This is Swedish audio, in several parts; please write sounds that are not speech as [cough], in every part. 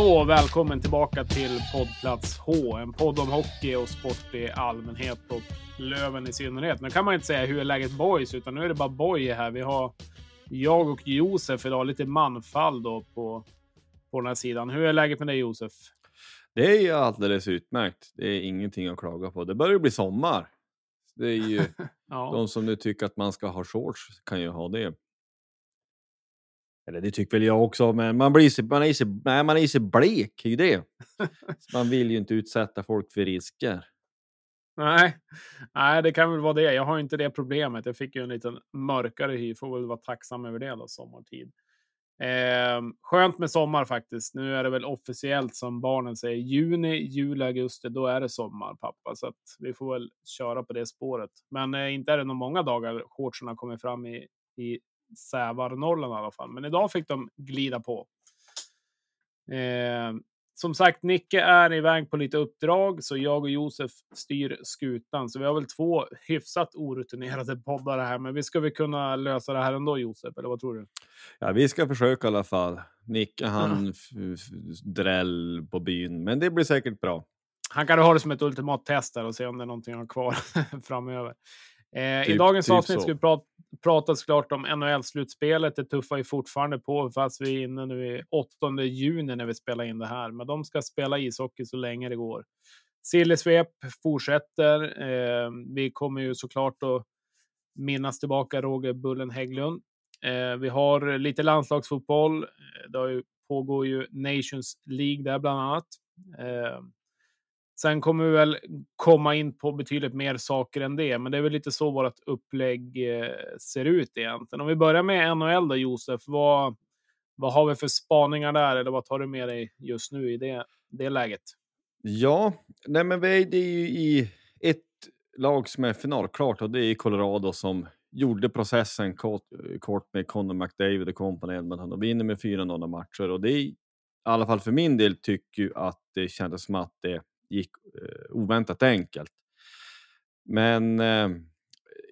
Hallå och välkommen tillbaka till poddplats H. En podd om hockey och sport i allmänhet och Löven i synnerhet. Nu kan man inte säga hur är läget boys, utan nu är det bara boy här. Vi har jag och Josef idag, lite manfall då på, på den här sidan. Hur är läget med dig Josef? Det är alldeles utmärkt. Det är ingenting att klaga på. Det börjar bli sommar. Det är ju [laughs] Ja. de som nu tycker att man ska ha shorts kan ju ha det. Eller det tycker väl jag också, men man blir så, man är så, nej, man är så blek, är ju det. [laughs] Man vill ju inte utsätta folk för risker. Nej. Nej, det kan väl vara det. Jag har inte det problemet. Jag fick ju en liten mörkare hy. Får väl vara tacksam över det då, sommartid. Eh, skönt med sommar faktiskt. Nu är det väl officiellt som barnen säger. Juni, juli, augusti, då är det sommar pappa. Så att vi får väl köra på det spåret. Men eh, inte är det nog många dagar shortsen kommer fram i, i Sävar-Norrland i alla fall. Men idag fick de glida på. Eh, som sagt, Nicke är iväg på lite uppdrag, så jag och Josef styr skutan. Så vi har väl två hyfsat orutinerade poddare här, men vi ska väl kunna lösa det här ändå, Josef? Eller vad tror du? Ja, vi ska försöka i alla fall. Nicke [laughs] han dräll på byn, men det blir säkert bra. Han kan ha det som ett ultimat test där och se om det är någonting han har kvar [laughs] framöver. Eh, I Typ- dagens typ avsnitt så. ska vi prata, prata såklart om NHL-slutspelet. Det tuffar ju fortfarande på, fast vi är inne nu i 8 juni när vi spelar in det här. Men de ska spela ishockey så länge det går. Sillesvep fortsätter. Eh, vi kommer ju såklart att minnas tillbaka Roger Bullen Hägglund. Eh, vi har lite landslagsfotboll. Eh, Det har ju, pågår ju Nations League där bland annat. Eh, Sen kommer vi väl komma in på betydligt mer saker än det, men det är väl lite så vårt upplägg eh, ser ut egentligen. Om vi börjar med NHL då, Josef. Vad, vad har vi för spaningar där? Eller vad tar du med dig just nu i det, det läget? Ja, nej men vi är, det är ju i ett lag som är finalklart och det är Colorado som gjorde processen kort, kort med Conor McDavid och kompani Edmonton och vinner med 4-0 matcher och det är i alla fall för min del tycker ju att det kändes som att det gick eh, oväntat enkelt. Men eh,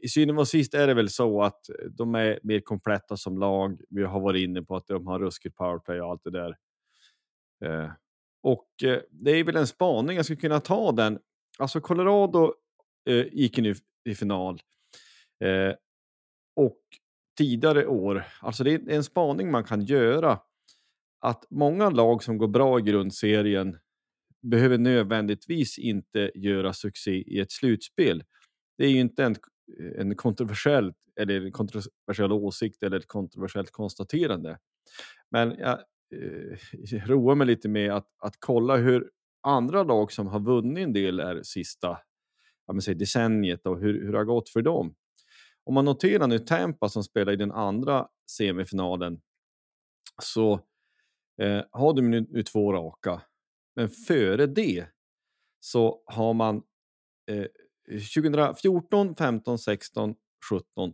i synnerhet och sist är det väl så att eh, de är mer kompletta som lag. Vi har varit inne på att de har ruskigt powerplay och allt det där. Eh, och eh, det är väl en spaning, jag skulle kunna ta den. Alltså Colorado eh, gick ju nu i final. Eh, och tidigare år, alltså det är en spaning man kan göra. Att många lag som går bra i grundserien behöver nödvändigtvis inte göra succé i ett slutspel. Det är ju inte en, en kontroversiell eller en kontroversiell åsikt eller ett kontroversiellt konstaterande. Men jag eh, [laughs] roar mig lite med att, att kolla hur andra lag som har vunnit en del är sista säga, decenniet och hur, hur det har gått för dem. Om man noterar nu Tampa som spelar i den andra semifinalen så eh, har de nu, nu två raka. Men före det så har man eh, 2014, 15, 16, 17,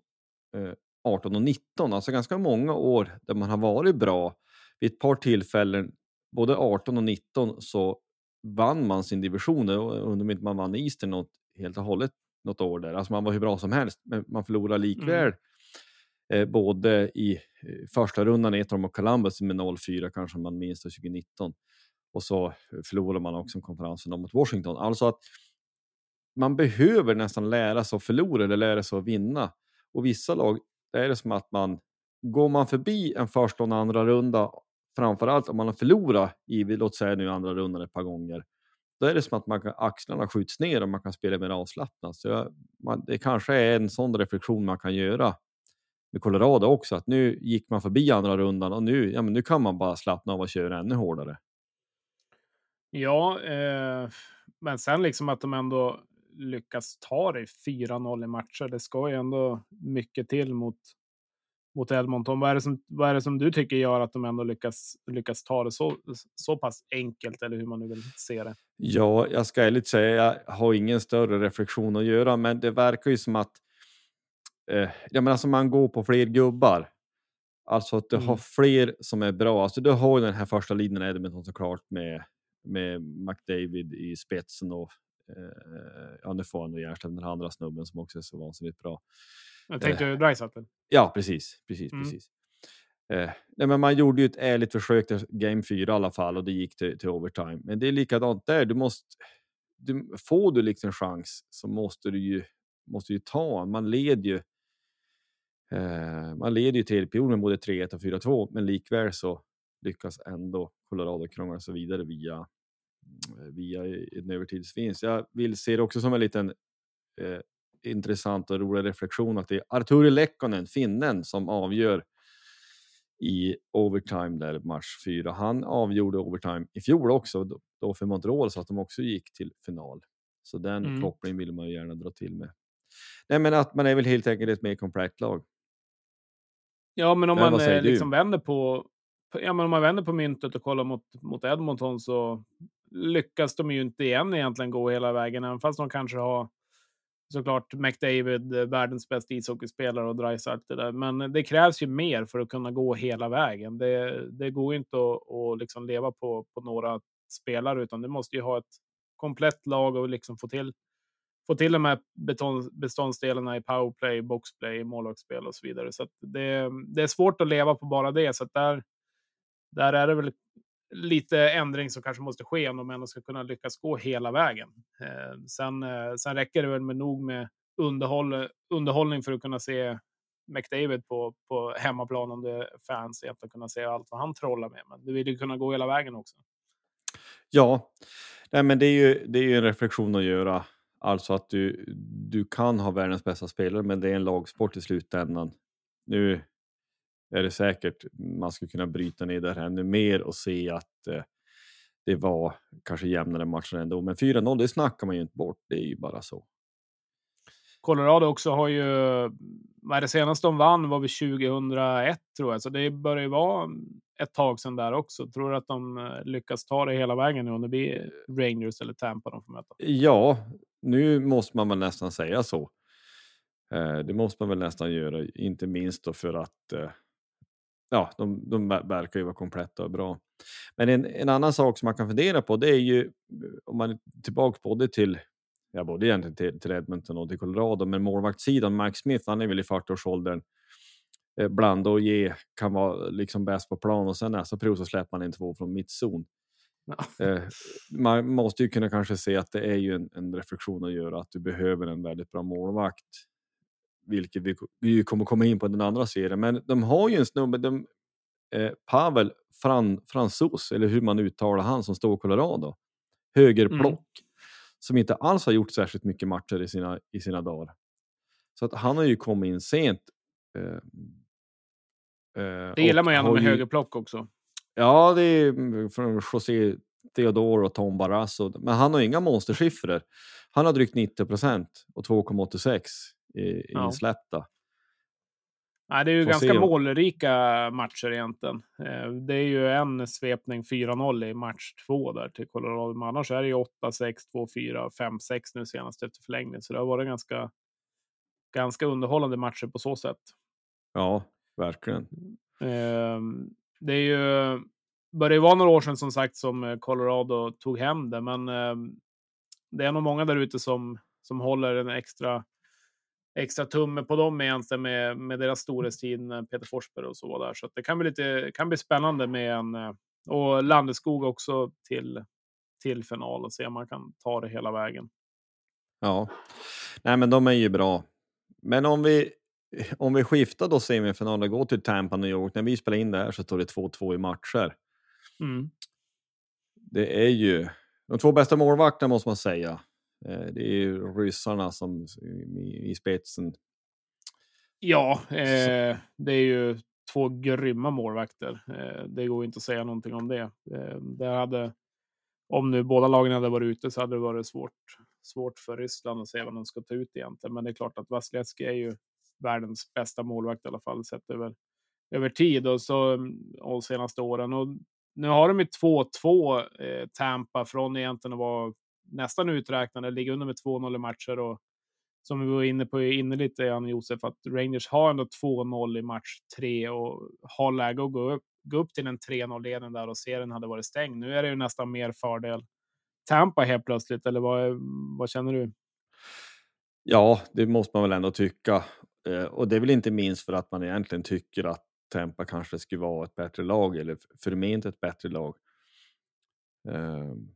eh, 18 och 19, alltså ganska många år där man har varit bra. Vid ett par tillfällen, både 18 och 19, så vann man sin division. Undrar om inte man vann Eastern något, helt och hållet något år där. Alltså man var hur bra som helst, men man förlorade likväl. Mm. Eh, både i eh, första rundan, av dem och Columbus med 0-4 kanske man minns 2019. Och så förlorar man också konferensen mot Washington. Alltså att man behöver nästan lära sig att förlora eller lära sig att vinna. Och vissa lag, är det som att man går man förbi en första och en andra runda, framförallt om man har förlorat i, låt säga nu andra rundan ett par gånger, då är det som att man kan, axlarna skjuts ner och man kan spela mer avslappnat. Så jag, man, det kanske är en sån reflektion man kan göra med Colorado också, att nu gick man förbi andra rundan och nu, ja, men nu kan man bara slappna av och köra ännu hårdare. Ja, eh, men sen liksom att de ändå lyckas ta det 4-0 i matcher. Det ska ju ändå mycket till mot, mot Edmonton. Vad är, det som, vad är det som du tycker gör att de ändå lyckas, lyckas ta det så, så pass enkelt, eller hur man nu vill se det? Ja, jag ska ärligt säga, jag har ingen större reflektion att göra, men det verkar ju som att eh, ja, men alltså man går på fler gubbar. Alltså att du mm. har fler som är bra. Alltså du har ju den här första linjen Edmonton såklart med, med McDavid i spetsen och eh, ja, nu får han Järnström, den andra snubben som också är så vansinnigt bra. Jag tänkte eh, Dreisaitl? Ja, precis, precis, mm. precis. Eh, nej, men man gjorde ju ett ärligt försök till Game 4 i alla fall och det gick till, till overtime. Men det är likadant där. Du måste, du, får du liksom chans så måste du ju, måste ju ta. Man leder ju. Eh, man leder ju tredje perioden både 3-1 och 4-2, men likväl så lyckas ändå Colorado krångla sig vidare via via en övertidsvinst. Jag vill se det också som en liten eh, intressant och rolig reflektion att det är Arturi Lekkonen, finnen, som avgör i overtime där match 4. Han avgjorde overtime i fjol också då, för Montreal så att de också gick till final. Så den mm. kopplingen vill man ju gärna dra till med. Nej, men att man är väl helt enkelt ett mer komplett lag. Ja, men om men man eh, liksom vänder på ja, men om man vänder på myntet och kollar mot, mot Edmonton så lyckas de ju inte igen egentligen gå hela vägen, även fast de kanske har såklart McDavid, eh, världens bästa ishockeyspelare och Dreisaitl där. Men det krävs ju mer för att kunna gå hela vägen. Det, det går inte att, att liksom leva på, på några spelare, utan du måste ju ha ett komplett lag och liksom få till få till de här beståndsdelarna i powerplay, boxplay, målvaktsspel och så vidare. Så det, det, är svårt att leva på bara det. Så där, där är det väl lite ändring som kanske måste ske om de ändå ska kunna lyckas gå hela vägen. Eh, sen, eh, sen räcker det väl med nog med underhåll, underhållning för att kunna se McDavid på, på hemmaplan om det är fans egentligen kunna se allt vad han trollar med. Men du vill ju kunna gå hela vägen också. Ja, Nej, men det är ju det är ju en reflektion att göra. Alltså att du, du kan ha världens bästa spelare, men det är en lagsport i slutändan. Nu är det säkert man skulle kunna bryta ner det här ännu mer och se att eh, det var kanske jämnare matcher ändå. Men 4-0, det snackar man ju inte bort. Det är ju bara så. Colorado också har ju, vad är det senaste de vann var vi 2001 tror jag, så det börjar ju vara ett tag sedan där också. Tror du att de eh, lyckas ta det hela vägen nu om det blir Rangers eller Tampa de får möta? Ja, nu måste man väl nästan säga så. Eh, det måste man väl nästan göra, inte minst då för att eh, ja, de, de verkar ju vara kompletta och bra. Men en, en annan sak som man kan fundera på det är ju om man är tillbaka både till ja, både egentligen till, till Edmonton och till Colorado, men målvaktssidan, Mike Smith, han är väl i 40-årsåldern. Eh, blanda och ge kan vara liksom bäst på plan och sen nästa period så släpper man in två från mittzon. Ja. Eh, man måste ju kunna kanske se att det är ju en, en, reflektion att göra att du behöver en väldigt bra målvakt vilket vi, vi kommer komma in på den andra serien. Men de har ju en snubbe, de, eh, Pavel Fran, Fransos, eller hur man uttalar han som står i Colorado, högerplock, mm. som inte alls har gjort särskilt mycket matcher i sina, i sina dagar. Så att han har ju kommit in sent. Eh, det gillar man gärna med ju... högerplock också. Ja, det är från José Theodore och Tom Barrasso. Men han har inga monstersiffror. Han har drygt 90 procent och 2,86 i, i ja. slätta. Nej, det är ju Får ganska se. målrika matcher egentligen. Eh, det är ju en svepning 4-0 i match två där till Colorado. Men annars är det ju 8-6, 2-4, 5-6 nu senast efter förlängning. Så det har varit ganska, ganska underhållande matcher på så sätt. Ja, verkligen. Ehm, det är ju, började ju vara några år sedan som sagt som Colorado tog hem det, men ehm, det är nog många där ute som, som håller en extra extra tumme på dem egentligen med, med deras storhetstid när Peter Forsberg och så var där. Så det kan bli lite kan bli spännande med en eh, och Landeskog också till till final och se om man kan ta det hela vägen. Ja, nej, men de är ju bra. Men om vi om vi skiftar då semifinal och går till Tampa, New York. När vi spelar in det här så står det 2-2 i matcher. Mm. Det är ju de två bästa målvakterna måste man säga. Eh, det är ju ryssarna som i, i spetsen. Ja, eh, det är ju två grymma målvakter. Eh, det går inte att säga någonting om det. Eh, det hade, om nu båda lagen hade varit ute så hade det varit svårt, svårt för Ryssland att se vad de ska ta ut egentligen. Men det är klart att Vasilevskij är ju världens bästa målvakt i alla fall sett över, över tid och, så, och senaste åren. Och nu har de ju 2-2 eh, Tampa från egentligen att vara nästan uträknade, ligger under med 2-0 i matcher och som vi var inne på innerligt är Jan Josef, att Rangers har ändå 2-0 i match 3 och har läge att gå upp, gå upp till en 3-0-ledning där och serien hade varit stängd. Nu är det ju nästan mer fördel Tampa helt plötsligt, eller vad, vad känner du? Ja, det måste man väl ändå tycka. Eh, och det är väl inte minst för att man egentligen tycker att Tampa kanske skulle vara ett bättre lag eller förment ett bättre lag. Ehm,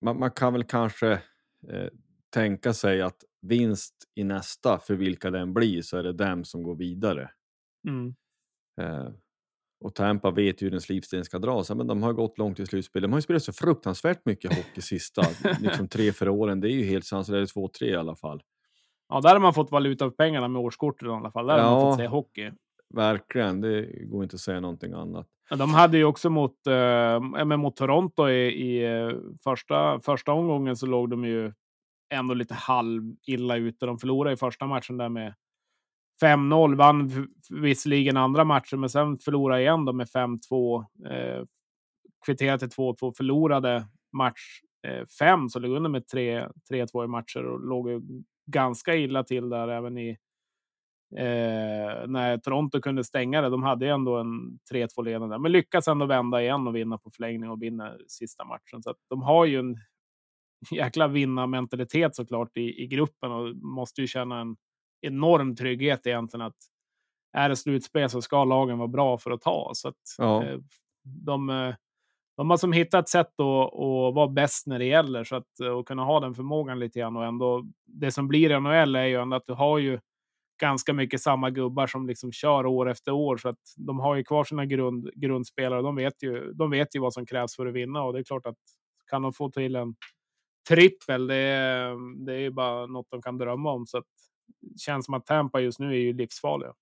man, man kan väl kanske eh, tänka sig att vinst i nästa, för vilka den blir, så är det dem som går vidare. Mm. Eh, och Tampa vet ju hur den slipsten ska dras. Men de har gått långt i slutspel. De har ju spelat så fruktansvärt mycket hockey sista [laughs] liksom tre, fyra åren. Det är ju helt sanslöst. Två, tre i alla fall. Ja, där har man fått valuta för pengarna med årskortet i alla fall. Där ja, har man fått se hockey. Verkligen, det går inte att säga någonting annat. De hade ju också mot, eh, mot Toronto i, i eh, första, första omgången så låg de ju ändå lite halv illa ute. De förlorade i första matchen där med 5-0, vann visserligen andra matchen, men sen förlorade igen då med 5-2. Eh, kvitterade till 2-2, förlorade match 5, eh, så låg under med 3-2 i matcher och låg ganska illa till där även i eh, när Toronto kunde stänga det. De hade ju ändå en 3-2 ledande, men lyckas ändå vända igen och vinna på förlängning och vinna sista matchen. Så att de har ju en [laughs] jäkla vinnarmentalitet såklart i, i gruppen och måste ju känna en enorm trygghet egentligen att är det slutspel så ska lagen vara bra för att ta. Så att ja. eh, de, eh, de har som hittat sätt att, att vara bäst när det gäller så att och kunna ha den förmågan lite grann och ändå det som blir i NHL är ju ändå att du har ju ganska mycket samma gubbar som liksom kör år efter år så att de har ju kvar sina grund, grundspelare. De vet ju. De vet ju vad som krävs för att vinna och det är klart att kan de få till en trippel, det är, det är ju bara något de kan drömma om. Så att det känns som att Tampa just nu är ju livsfarliga.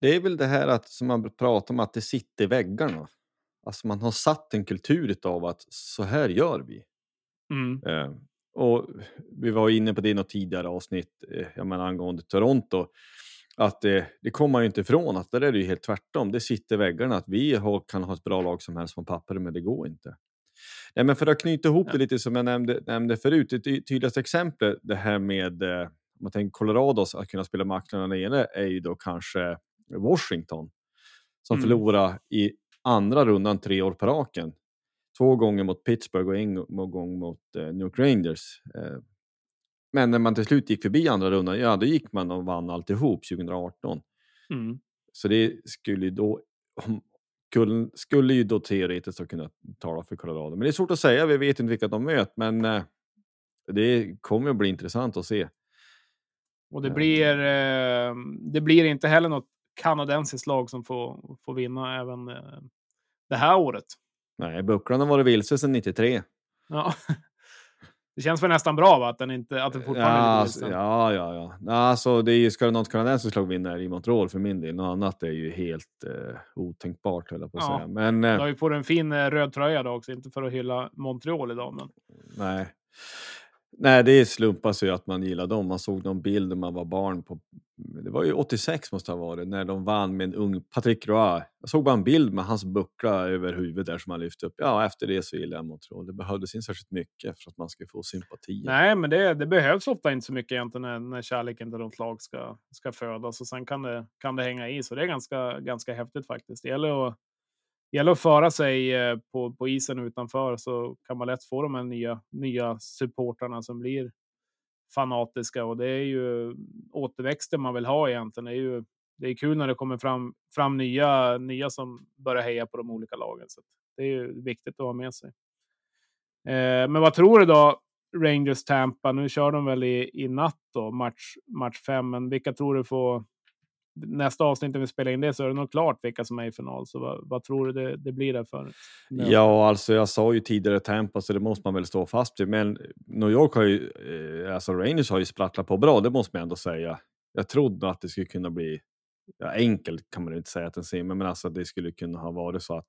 Det är väl det här att som man pratar om att det sitter i väggarna. Alltså man har satt en kultur av att så här gör vi. Mm. Eh, och vi var inne på det i något tidigare avsnitt eh, jag menar, angående Toronto. Att det, det kommer man ju inte ifrån att där är det ju helt tvärtom. Det sitter i väggarna att vi har, kan ha ett bra lag som helst på papper men det går inte. Nej, men för att knyta ihop ja. det lite som jag nämnde, nämnde förut. Det tydligaste exemplet det här med eh, om man tänker Colorados att kunna spela matcherna nere är ju då kanske Washington som mm. förlorade i andra rundan tre år på raken. Två gånger mot Pittsburgh och en gång mot eh, New York Rangers. Eh, men när man till slut gick förbi andra rundan, ja då gick man och vann alltihop 2018. Mm. Så det skulle då, skulle ju då teoretiskt kunna tala för Colorado. Men det är svårt att säga, vi vet inte vilka de möter, men eh, det kommer att bli intressant att se. Och det blir, det blir inte heller något kanadensiskt lag som får, får vinna även det här året. Nej, Bucklan har varit vilse sedan 93. Ja, [laughs] Det känns väl nästan bra va? Att den, inte, att den fortfarande ja, alltså, listan. ja, ja, ja. Alltså, det är ju, ska det något kanadensiskt lag vinna är i Montreal för min del. Något annat är ju helt eh, otänkbart höll jag på att Ja. säga. Men Du eh, har ju på dig en fin eh, röd tröja då också, inte för att hylla Montreal idag men. nej. Nej, det slumpas ju att man gillar dem. Man såg någon bild när man var barn på, det var ju 86 måste det ha varit, när de vann med en ung Patrick Roy. Jag såg bara en bild med hans buckla över huvudet där som han lyfte upp. Ja, efter det så gillade jag Montreal. Det behövdes inte särskilt mycket för att man ska få sympati. Nej, men det, det behövs ofta inte så mycket egentligen när, när kärleken till något lag ska, ska födas och sen kan det, kan det hänga i. Så det är ganska, ganska häftigt faktiskt. Det gäller att, gäller att föra sig eh, på, på isen utanför så kan man lätt få de här nya, nya supportrarna som blir fanatiska och det är ju återväxten man vill ha egentligen. Det är ju det är kul när det kommer fram, fram nya, nya som börjar heja på de olika lagen. Så det är ju viktigt att ha med sig. Eh, men vad tror du då? Rangers Tampa. Nu kör de väl i, i natt då, match, match fem. Men vilka tror du får... Nästa avsnitt när vi spelar in det så är det nog klart vilka som är i final. Så vad, vad tror du det, det blir där för? Ja, alltså jag sa ju tidigare Tampa, så det måste man väl stå fast vid. Men New York har ju, eh, alltså Rangers har ju sprattlat på bra, det måste man ändå säga. Jag trodde att det skulle kunna bli, ja, enkelt kan man inte säga att den ser, men alltså det skulle kunna ha varit så att,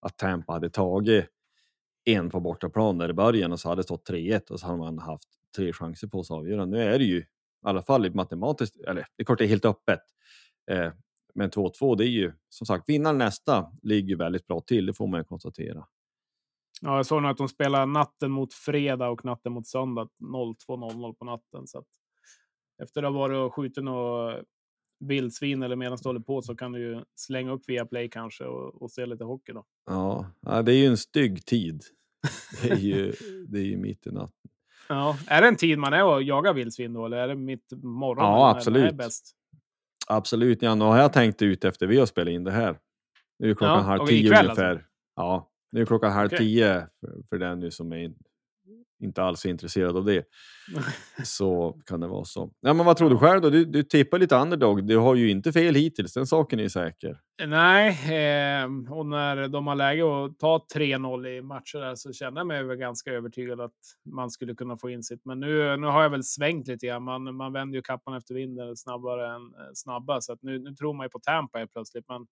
att Tampa hade tagit en på bortaplan där i början och så hade det stått 3-1 och så hade man haft tre chanser på sig att avgöra. Nu är det ju i alla fall matematiskt, eller det är klart det är helt öppet. Eh, men 2-2, det är ju som sagt, vinnaren nästa ligger väldigt bra till, det får man ju konstatera. Ja, jag såg nog att de spelar natten mot fredag och natten mot söndag 02.00 på natten. Så att efter att ha varit och skjutit något vildsvin eller medan det håller på så kan du ju slänga upp via play kanske och, och se lite hockey då. Ja, ja, det är ju en stygg tid. Det är ju, det är ju mitt i natten. Ja, är det en tid man är och jagar vildsvin då eller är det mitt morgon? Ja, absolut. är bäst? Absolut, ja, nu har jag tänkt ut efter vi har spelat in det här. Nu är klockan Ja, halv och tio ikväll ungefär. alltså? Ja, nu är klockan halv Okej. tio för, för den nu som är in, inte alls är intresserad av det. [laughs] Så kan det vara så. Ja, men vad tror du själv då? Du, du tippar lite underdog. Du har ju inte fel hittills, den saken är säker. Nej, eh, och när de har läge att ta 3-0 i matcher där så känner jag mig väl ganska övertygad att man skulle kunna få in sitt. Men nu, nu har jag väl svängt lite grann. Man, man vänder ju kappan efter vinden snabbare än eh, snabba, så att nu, nu tror man ju på Tampa helt plötsligt. Men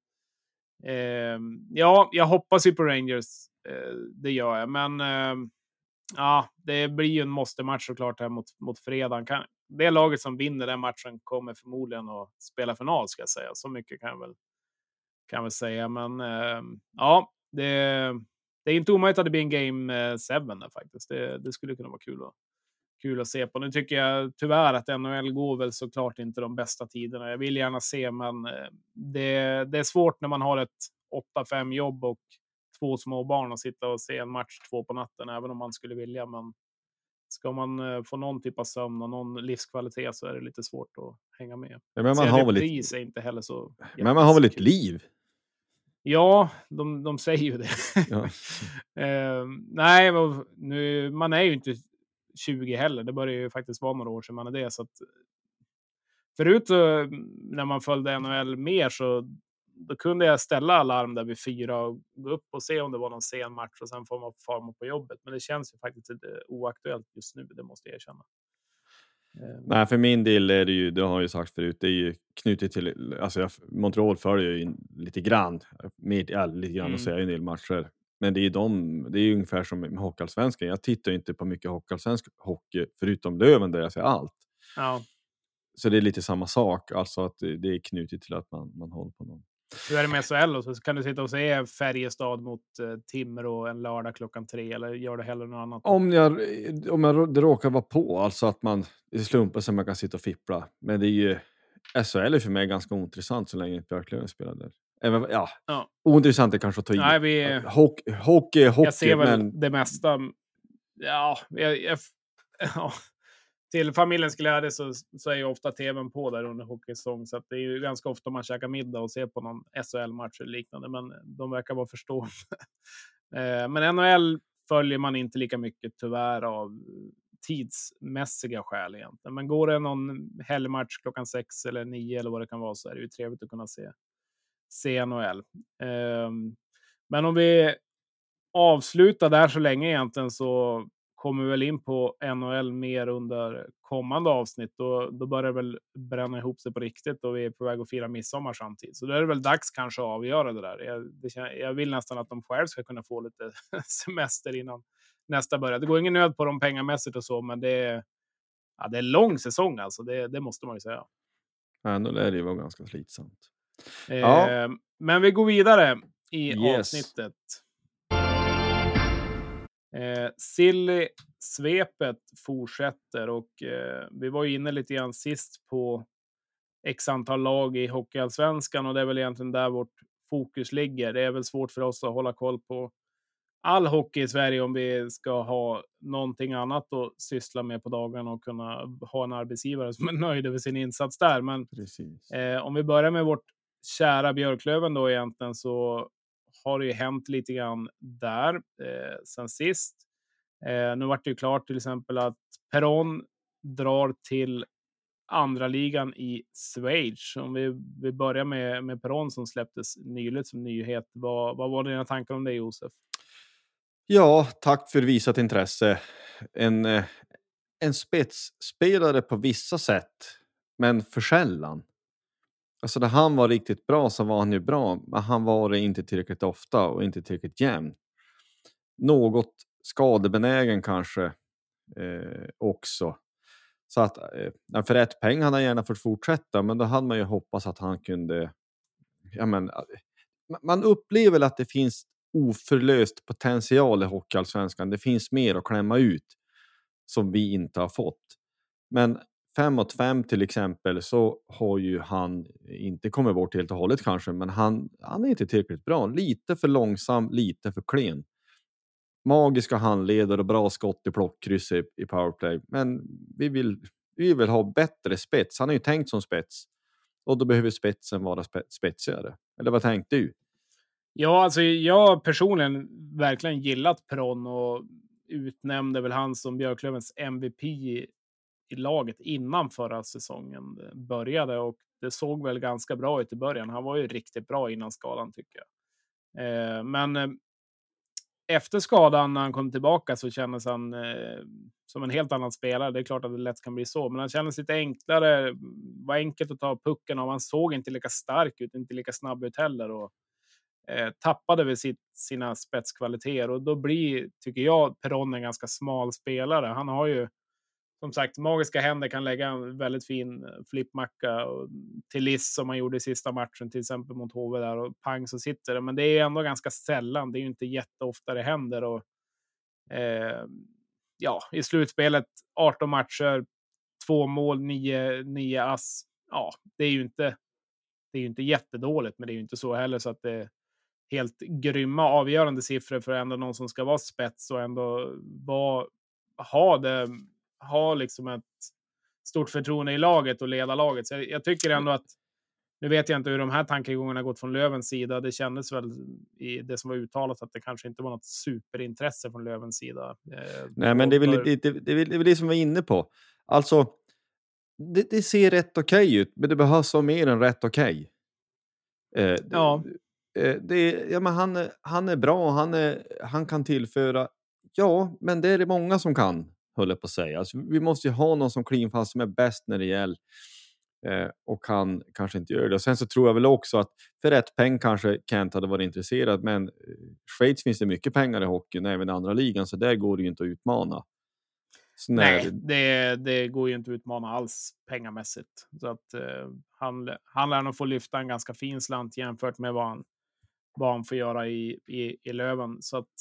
eh, ja, jag hoppas ju på Rangers. Eh, det gör jag, men eh, ja, det blir ju en måste-match såklart här mot, mot fredagen. Kan, det laget som vinner den matchen kommer förmodligen att spela final, ska jag säga. Så mycket kan jag väl kan jag väl säga. Men eh, ja, det, det är inte omöjligt att det blir en game eh, 7 där faktiskt. Det, det skulle kunna vara kul att, kul att se på. Nu tycker jag tyvärr att NHL går väl såklart inte de bästa tiderna. Jag vill gärna se, men eh, det, det är svårt när man har ett 8-5 jobb och två små barn och sitta och se en match två på natten, även om man skulle vilja. Men ska man eh, få någon typ av sömn och någon livskvalitet så är det lite svårt att hänga med. Ja, men man har väl ett, är inte heller så. men man har väl ett liv? Ja, de, de säger ju det. Ja. [laughs] Eh, nej, nu, man är ju inte 20 heller. Det börjar ju faktiskt vara några år sedan man är det. Så att, förut så, när man följde NHL mer så då kunde jag ställa alarm där vid fyra och gå upp och se om det var någon sen match och sen får man farma på jobbet. Men det känns ju faktiskt lite oaktuellt just nu, det måste jag erkänna. Eh, Nej, för min del är det ju, det har jag ju sagt förut, det är ju knutet till, alltså jag, Montreal följer ju lite grann, med, ja, lite grann Mm. och ser en del matcher. Men det är ju de, det är ungefär som med Hockeyallsvenskan. Jag tittar inte på mycket Hockeyallsvensk hockey, förutom Löven där jag ser allt. Ja, Så det är lite samma sak, alltså att det, det är knutet till att man, man håller på någon. Hur är det med SHL? Och så kan du sitta och se Färjestad mot eh, Timrå en lördag klockan tre eller gör du hellre något annat? Om, jag, om jag, det råkar vara på, alltså att man det slumpar sig man kan sitta och fippla. Men det är ju, SHL är för mig ganska ointressant så länge Björklöven spelar där. Även, ja, Ja. ointressant är kanske att ta i. Nej, vi, Hockey, hockey, hockey jag ser väl men det mesta. Ja, jag, jag, [laughs] ja, till familjens glädje så, så är ju ofta tvn på där under hockeysäsong. Så att det är ju ganska ofta man käkar middag och ser på någon SHL-match eller liknande. Men de verkar vara förstående. [laughs] Eh, men NHL följer man inte lika mycket tyvärr av tidsmässiga skäl egentligen. Men går det någon helgmatch klockan sex eller nio eller vad det kan vara så är det ju trevligt att kunna se, se NHL. Ehm, men om vi avslutar där så länge egentligen så kommer väl in på NHL mer under kommande avsnitt. Då, då börjar det väl bränna ihop sig på riktigt och vi är på väg att fira midsommar samtidigt. Så då är det väl dags kanske att avgöra det där. Jag, det, jag vill nästan att de själva ska kunna få lite [laughs] semester innan nästa börjar. Det går ingen nöd på dem pengamässigt och så, men det är, ja, det är lång säsong alltså. Det, det måste man ju säga. Nu lär det ju vara ganska slitsamt. Eh, ja. Men vi går vidare i yes. avsnittet. Eh, Silly-svepet fortsätter och eh, vi var ju inne lite grann sist på x antal lag i Hockeyallsvenskan och det är väl egentligen där vårt fokus ligger. Det är väl svårt för oss att hålla koll på all hockey i Sverige om vi ska ha någonting annat att syssla med på dagarna och kunna ha en arbetsgivare som är nöjd över sin insats där. Men eh, om vi börjar med vårt kära Björklöven då egentligen så har det ju hänt lite grann där eh, sen sist. Eh, nu vart det ju klart till exempel att Peron drar till andra ligan i Schweiz. Om vi, vi börjar med, med Peron som släpptes nyligt som nyhet. Vad, vad var dina tankar om det Josef? Ja, tack för visat intresse. En, eh, en spetsspelare på vissa sätt, men för sällan. Alltså när han var riktigt bra så var han ju bra, men han var det inte tillräckligt ofta och inte tillräckligt jämn. Något skadebenägen kanske eh, också. Så att eh, för rätt peng hade han gärna fått fortsätta, men då hade man ju hoppats att han kunde... Ja, men, eh, man upplever att det finns oförlöst potential i Hockeyallsvenskan. Det finns mer att klämma ut som vi inte har fått. Men 5 mot 5 till exempel så har ju han inte kommit bort helt och hållet kanske, men han, han är inte tillräckligt bra. Lite för långsam, lite för klen. Magiska handleder och bra skott i plockkryss i, i powerplay, men vi vill, vi vill ha bättre spets. Han är ju tänkt som spets och då behöver spetsen vara spetsigare. Eller vad tänkte du? Ja, alltså jag personligen verkligen gillat pron och utnämnde väl han som Björklövens MVP i, laget innan förra säsongen eh, började och det såg väl ganska bra ut i början. Han var ju riktigt bra innan skadan tycker jag. Eh, men eh, efter skadan när han kom tillbaka så kändes han eh, som en helt annan spelare. Det är klart att det lätt kan bli så, men han kändes lite enklare. Var enkelt att ta pucken och han såg inte lika stark ut, inte lika snabb ut heller. Och, eh, tappade väl sitt, sina spetskvaliteter och då blir, tycker jag, Peron en ganska smal spelare. Han har ju som sagt magiska händer, kan lägga en väldigt fin eh, flippmacka till Liss som man gjorde i sista matchen, till exempel mot HV där och pang så sitter det. Men det är ändå ganska sällan. Det är ju inte jätteofta det händer och eh, ja, i slutspelet 18 matcher, två mål, nio, nio ass. Ja, det är ju inte. Det är ju inte jättedåligt, men det är ju inte så heller så att det är helt grymma avgörande siffror för ändå någon som ska vara spets och ändå vara, ha, det, ha liksom ett stort förtroende i laget och leda laget. Så jag, jag tycker ändå att nu vet jag inte hur de här tankegångarna gått från Lövens sida. Det kändes väl i det som var uttalat att det kanske inte var något superintresse från Lövens sida. Eh, Nej, men det är, väl, det, det, det, är väl det som vi är inne på. Alltså, det, det ser rätt okej okay ut, men det behövs vara mer än rätt okej. Okay. Eh, ja. Eh, det, ja, men han, han är bra, han, är, han kan tillföra. Ja, men det är det många som kan, höll jag på att säga. Alltså, vi måste ju ha någon som cleanfast som är bäst när det gäller eh, och han kanske inte gör det. Och sen så tror jag väl också att för rätt peng kanske Kent hade varit intresserad, men eh, Schweiz finns det mycket pengar i hockeyn, även i andra ligan, så där går det ju inte att utmana. Nej, det, det går ju inte att utmana alls pengamässigt. Så att, eh, han, han lär nog få lyfta en ganska fin slant jämfört med vad han vad han får göra i, i, i Löven. Så att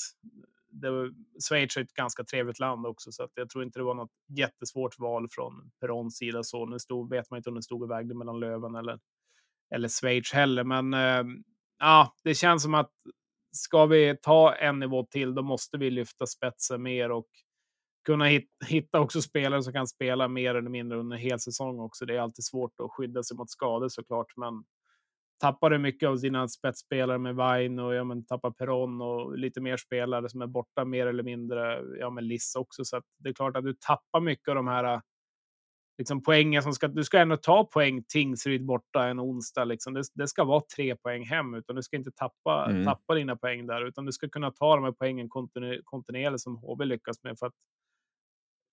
det var, Schweiz är ett ganska trevligt land också, så att jag tror inte det var något jättesvårt val från Perons sida. Så nu stod, vet man inte om det stod och vägde mellan Löven eller, eller Schweiz heller. Men eh, ja, det känns som att ska vi ta en nivå till, då måste vi lyfta spetsen mer och kunna hitta också spelare som kan spela mer eller mindre under en hel säsong också. Det är alltid svårt att skydda sig mot skador såklart, men tappar du mycket av dina spetsspelare med Vine och ja, men tappar Peron och lite mer spelare som är borta mer eller mindre. Ja, med Liss också, så det är klart att du tappar mycket av de här liksom poängen som ska. Du ska ändå ta poäng Tingsryd borta en onsdag. Liksom. Det, det, ska vara tre poäng hem, utan du ska inte tappa, mm. tappa dina poäng där, utan du ska kunna ta de här poängen kontinuerligt som HV lyckas med för att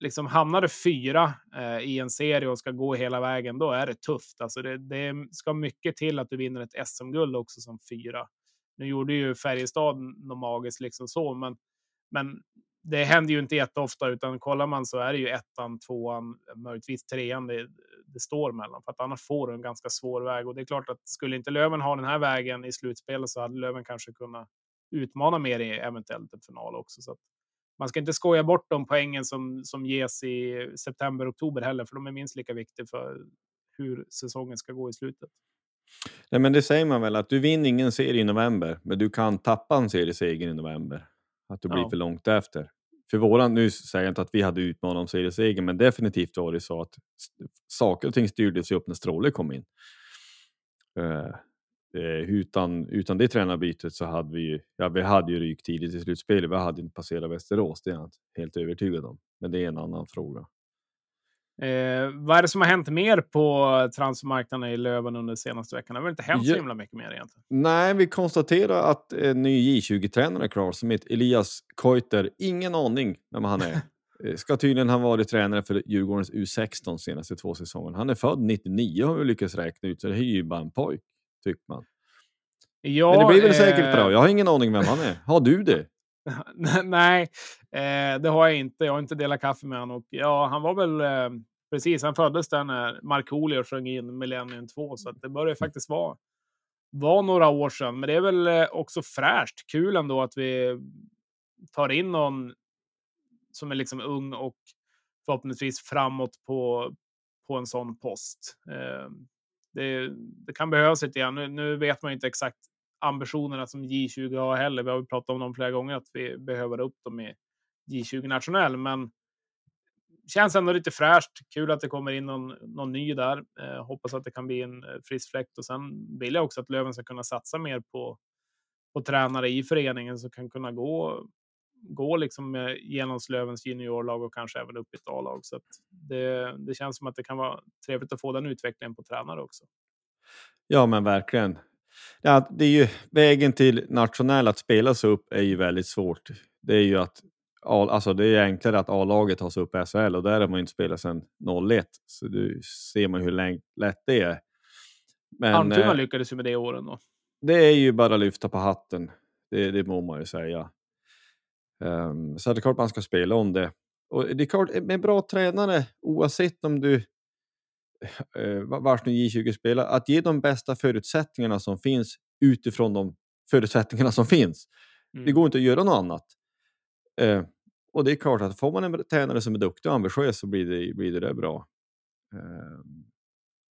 liksom hamnar du fyra eh, i en serie och ska gå hela vägen, då är det tufft. Alltså det, det ska mycket till att du vinner ett SM-guld också som fyra. Nu gjorde ju Färjestad något magiskt liksom så, men, men det händer ju inte jätteofta, utan kollar man så är det ju ettan, tvåan, möjligtvis trean det, det står mellan. För att annars får du en ganska svår väg. Och det är klart att skulle inte Löven ha den här vägen i slutspelet så hade Löven kanske kunnat utmana mer i eventuellt en final också. Så man ska inte skoja bort de poängen som, som ges i september, oktober heller, för de är minst lika viktiga för hur säsongen ska gå i slutet. Nej, men det säger man väl att du vinner ingen serie i november, men du kan tappa en serieseger i november. Att du blir ja. för långt efter. För våran, nu säger jag inte att vi hade utmanat om serieseger, men definitivt var det så att saker och ting styrdes upp när Stråle kom in. Uh, utan, utan det tränarbytet så hade vi, ja, vi hade ju rykt tidigt i slutspelet. Vi hade inte passerat Västerås, det är jag helt övertygad om. Men det är en annan fråga. Eh, vad är det som har hänt mer på transfermarknaden i Löven under senaste veckan? Det har väl inte hänt så himla mycket mer egentligen? Nej, vi konstaterar att en ny J20-tränare är klar som heter Elias Koiter. Ingen aning vem han är. [laughs] Eh, ska tydligen ha varit tränare för Djurgårdens U16 de senaste två säsongerna. Han är född 99 har vi lyckats räkna ut, så det är ju bara en pojk, tycker man. Ja, Men det blir väl eh... säkert bra. Jag har ingen aning vem han är. [laughs] Har du det? Nej, eh, det har jag inte. Jag har inte delat kaffe med honom. Och, ja, han var väl eh, precis. Han föddes där när Markoolio sjöng in Millennium 2, så det börjar faktiskt vara var några år sedan. Men det är väl eh, också fräscht. Kul ändå att vi tar in någon som är liksom ung och förhoppningsvis framåt på, på en sån post. Det, det, kan behövas lite grann. Nu, nu, vet man inte exakt ambitionerna som J20 har heller. Vi har pratat om dem flera gånger att vi behöver upp dem i J20 nationell, men känns ändå lite fräscht. Kul att det kommer in någon, någon ny där. Eh, hoppas att det kan bli en eh, frisk fläkt och sen vill jag också att Löven ska kunna satsa mer på, på tränare i föreningen som kan kunna gå gå liksom genom Lövens juniorlag och kanske även upp i ett A-lag. Så det, det känns som att det kan vara trevligt att få den utvecklingen på tränare också. Ja, men verkligen. Ja, det är ju vägen till nationell att spela sig upp är ju väldigt svårt. Det är ju att alltså det är enklare att A-laget tar sig upp i SHL och där har man inte spelat sedan 01. Så du ser man hur lätt det är. Men, Almtuna eh, lyckades ju med det åren då. Det är ju bara lyfta på hatten. Det, det må man ju säga. Um, så det är klart man ska spela om det. Och det är klart, med bra tränare, oavsett om du uh, vars nu J20 spelar, att ge de bästa förutsättningarna som finns utifrån de förutsättningarna som finns. Mm. Det går inte att göra något annat. Uh, och det är klart att får man en tränare som är duktig och ambitiös så blir det, blir det där bra. Uh,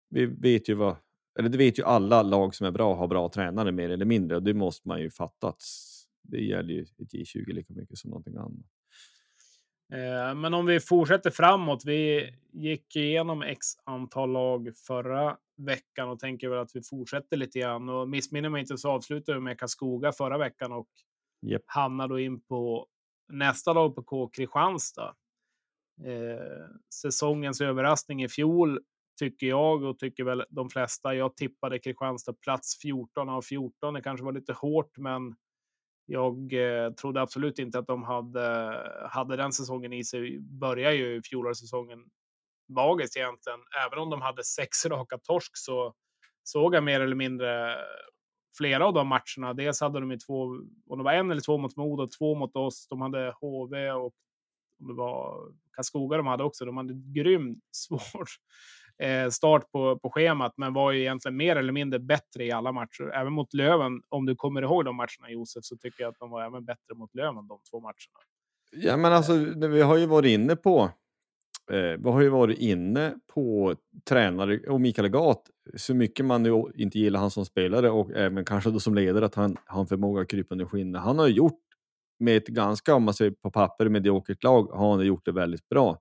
vi vet ju vad, eller det vet ju alla lag som är bra har bra tränare mer eller mindre och det måste man ju fatta det gäller ju ett J20 lika mycket som någonting annat. Eh, men om vi fortsätter framåt. Vi gick igenom x antal lag förra veckan och tänker väl att vi fortsätter lite grann. Och missminner mig inte så avslutar vi med Karlskoga förra veckan och yep. hamnar då in på nästa lag på K Kristianstad. Eh, säsongens överraskning i fjol tycker jag och tycker väl de flesta. Jag tippade Kristianstad plats 14 av 14. Det kanske var lite hårt, men jag eh, trodde absolut inte att de hade, hade den säsongen i sig. Börjar ju fjolårssäsongen magiskt egentligen. Även om de hade sex raka torsk så såg jag mer eller mindre flera av de matcherna. Dels hade de ju två, om det var en eller två mot Modo, två mot oss. De hade HV och om det var Karlskoga de hade också. De hade grymt [laughs] svårt Eh, start på, på schemat, men var ju egentligen mer eller mindre bättre i alla matcher. Även mot Löven, om du kommer ihåg de matcherna Josef, så tycker jag att de var även bättre mot Löven de två matcherna. Ja, men alltså, vi har ju varit inne på eh, vi har ju varit inne på tränare och Mikael Gat, så mycket man nu inte gillar han som spelare och även kanske då som ledare, att han har förmåga att krypa under skinnet. Han har gjort med ett ganska, om man ser på papper, mediokert lag, har han gjort det väldigt bra.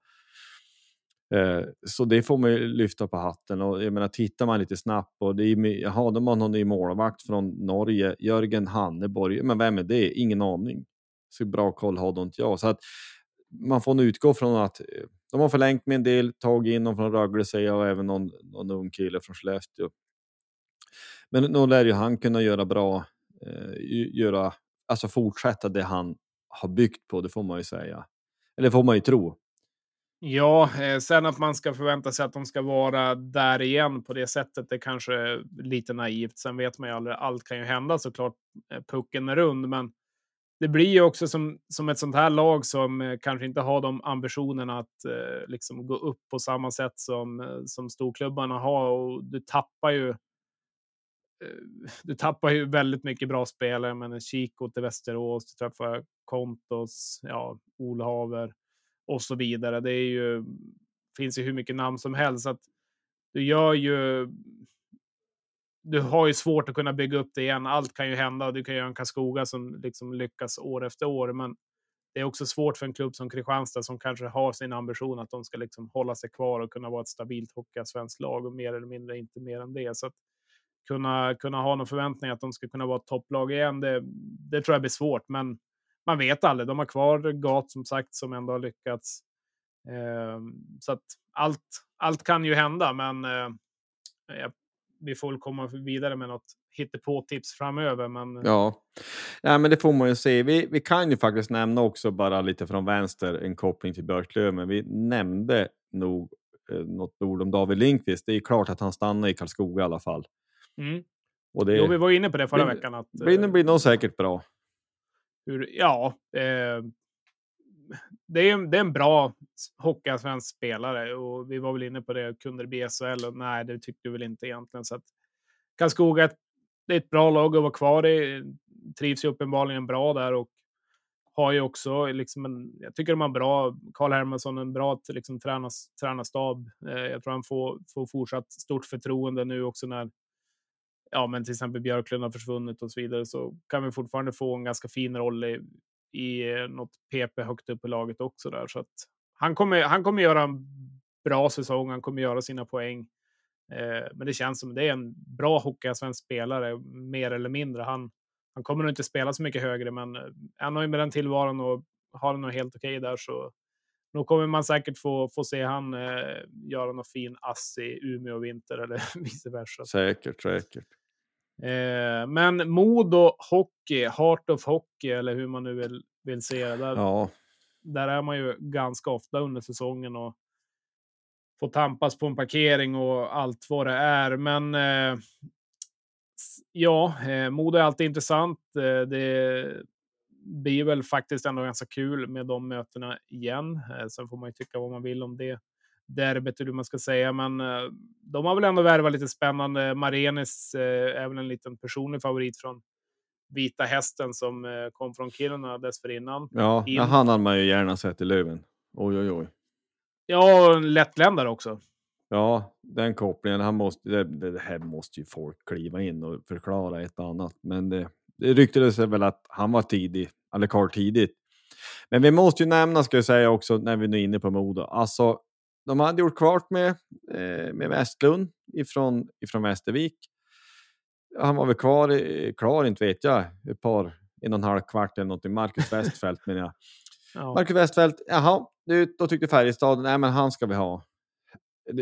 Eh, så det får man ju lyfta på hatten och jag menar tittar man lite snabbt och det är, hade man någon ny målvakt från Norge, Jörgen Hanneborg, men vem är det? Ingen aning. Så bra koll har inte jag. Så att man får nog utgå från att eh, de har förlängt med en del, tagit in någon från Rögle säger jag och även någon, någon ung kille från Skellefteå. Men nog lär ju han kunna göra bra, eh, göra, alltså fortsätta det han har byggt på, det får man ju säga. Eller får man ju tro. Ja, eh, sen att man ska förvänta sig att de ska vara där igen på det sättet, det kanske är lite naivt. Sen vet man ju aldrig, allt kan ju hända såklart. Eh, pucken är rund, men det blir ju också som, som ett sånt här lag som eh, kanske inte har de ambitionerna att eh, liksom gå upp på samma sätt som, som storklubbarna har. Och du tappar ju du tappar ju väldigt mycket bra spelare, men Chico till Västerås, du träffar Kontos, ja, Olhaver och så vidare. Det är ju, finns ju hur mycket namn som helst. Så att du gör ju... Du har ju svårt att kunna bygga upp det igen. Allt kan ju hända och du kan göra en Karlskoga som liksom lyckas år efter år. Men det är också svårt för en klubb som Kristianstad som kanske har sin ambition att de ska liksom hålla sig kvar och kunna vara ett stabilt svenskt lag och mer eller mindre inte mer än det. Så att kunna, kunna ha någon förväntning att de ska kunna vara ett topplag igen, det, det tror jag blir svårt. Men man vet aldrig. De har kvar Gat som sagt som ändå har lyckats. Eh, så att allt, allt kan ju hända, men eh, vi får väl komma vidare med något hittepå-tips framöver. Men Ja, Nej, men det får man ju se. Vi, vi kan ju faktiskt nämna också bara lite från vänster en koppling till Björklöven. Vi nämnde nog eh, något ord om David Lindqvist. Det är klart att han stannar i Karlskoga i alla fall. mm. Och det jo, vi var inne på det förra blir- veckan. Att, blir, eh, blir nog säkert bra hur, ja, eh, det, är, en- det är en bra hockeyallsvensk spelare och vi var väl inne på det. Kunde det bli SHL? Och nej, det tyckte vi väl inte egentligen. Så att Karlskoga, är ett- det är ett bra lag att vara kvar i. Trivs ju uppenbarligen bra där och har ju också liksom en, jag tycker de har bra, Karl Hermansson, en bra liksom, tränas, tränarstab. Eh, jag tror han får, får fortsatt stort förtroende nu också när ja, men till exempel Björklund har försvunnit och så vidare så kan vi fortfarande få en ganska fin roll i, i eh, något PP högt upp i laget också där. Så att han kommer, han kommer göra en bra säsong, han kommer göra sina poäng. Eh, men det känns som det är en bra hockeyallsvensk spelare, mer eller mindre. Han, han kommer nog inte spela så mycket högre, men eh, han har ju med den tillvaron och har det nog helt okej där så då kommer man säkert få, få se han eh, göra någon fin ass i Umeå vinter eller [laughs] vice versa. Säkert, säkert. Eh, men Modo Hockey, Heart of Hockey eller hur man nu vill, vill se det. Där, Ja, där är man ju ganska ofta under säsongen och får tampas på en parkering och allt vad det är. Men eh, ja, eh, Modo är alltid intressant. Eh, det blir väl faktiskt ändå ganska kul med de mötena igen. Eh, sen får man ju tycka vad man vill om det derbyt, eller hur man ska säga. Men eh, de har väl ändå värvat lite spännande. Marenis eh, är väl en liten personlig favorit från Vita Hästen som eh, kom från Kiruna dessförinnan. ja, In- han hade man ju gärna sett i Löven. Oj, oj, oj. Ja, och en lättländare också. Ja, den kopplingen. Han måste, det, det här måste ju folk kliva in och förklara ett och annat. Men det, det ryktades väl att han var tidig, eller Karl tidigt. Men vi måste ju nämna, ska jag säga också, när vi nu är inne på Modo. Alltså, de hade gjort klart med, eh, med Westlund ifrån, ifrån Västervik. Han var väl kvar, klar, inte vet jag, ett par, en och en halv kvart eller någonting. Marcus Westfält menar jag. [laughs] Ja. Marcus Westfält, jaha, då tyckte Färjestad, nej men han ska vi ha.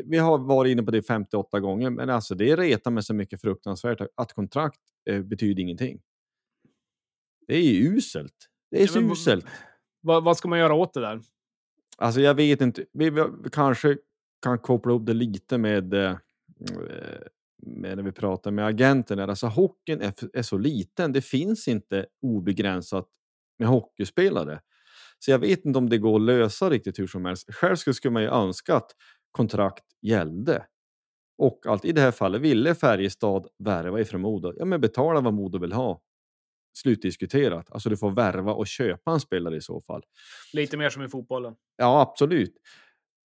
Vi har varit inne på det 58 gånger, men alltså det retar mig så mycket fruktansvärt att kontrakt eh, betyder ingenting. Det är ju uselt. Det är Ja, så v- uselt. Vad, vad ska man göra åt det där? Alltså jag vet inte, vi, vi vi kanske kan koppla upp det lite med, eh, med när vi pratar med agenten. Alltså hockeyn är, är så liten, det finns inte obegränsat med hockeyspelare. Så jag vet inte om det går att lösa riktigt hur som helst. Själv skulle skulle man ju önska att kontrakt gällde. Och allt, i det här fallet ville Färjestad värva ifrån Modo. Ja, men betala vad Modo vill ha. Slutdiskuterat. Alltså du får värva och köpa en spelare i så fall. Lite mer som i fotbollen. Ja, absolut.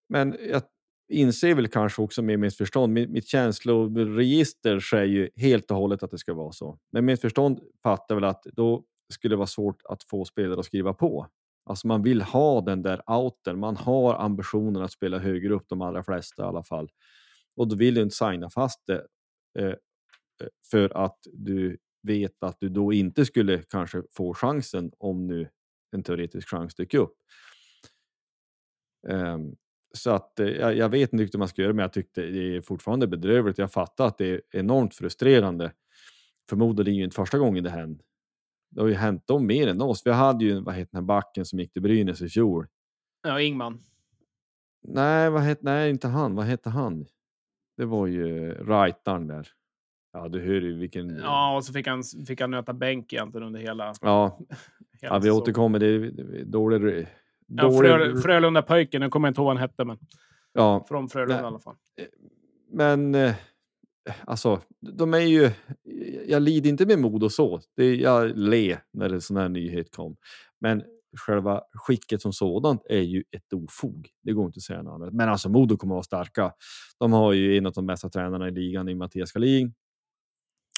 Men jag inser väl kanske också med mitt förstånd, mitt, mitt känsloregister säger ju helt och hållet att det ska vara så. Men mitt förstånd fattar väl att då skulle det vara svårt att få spelare att skriva på. Alltså man vill ha den där outen, man har ambitionen att spela högre upp, de allra flesta i alla fall. Och då vill du inte signa fast det eh, eh, för att du vet att du då inte skulle kanske få chansen om nu en teoretisk chans dyker upp. Ehm, så att eh, jag, jag vet inte hur man ska göra, men jag tyckte det är fortfarande bedrövligt. Jag fattar att det är enormt frustrerande. Förmodligen ju inte första gången det hände. Det har ju hänt dem mer än oss. Vi hade ju vad heter den här backen som gick till Brynäs i fjol. Ja, Ingman. Nej, vad het, nej, inte han. Vad hette han? Det var ju rightaren där. Ja, du hör ju vilken... Ja, och så fick han, fick han nöta bänk egentligen under hela... Ja, [laughs] hela ja vi säsongen. återkommer. Det är dålig... Ja, dålig Frö, Frölunda-pojken, nu kommer jag inte ihåg vad han hette, men ja, från Frölunda Nej. i alla fall. men eh, alltså, de är ju... Jag lider inte med mod och så. Det, jag le när en sån här nyhet kom. Men själva skicket som sådant är ju ett ofog. Det går inte att säga något annat. Men alltså Modo kommer att vara starka. De har ju en av de bästa tränarna i ligan i Mattias Galin.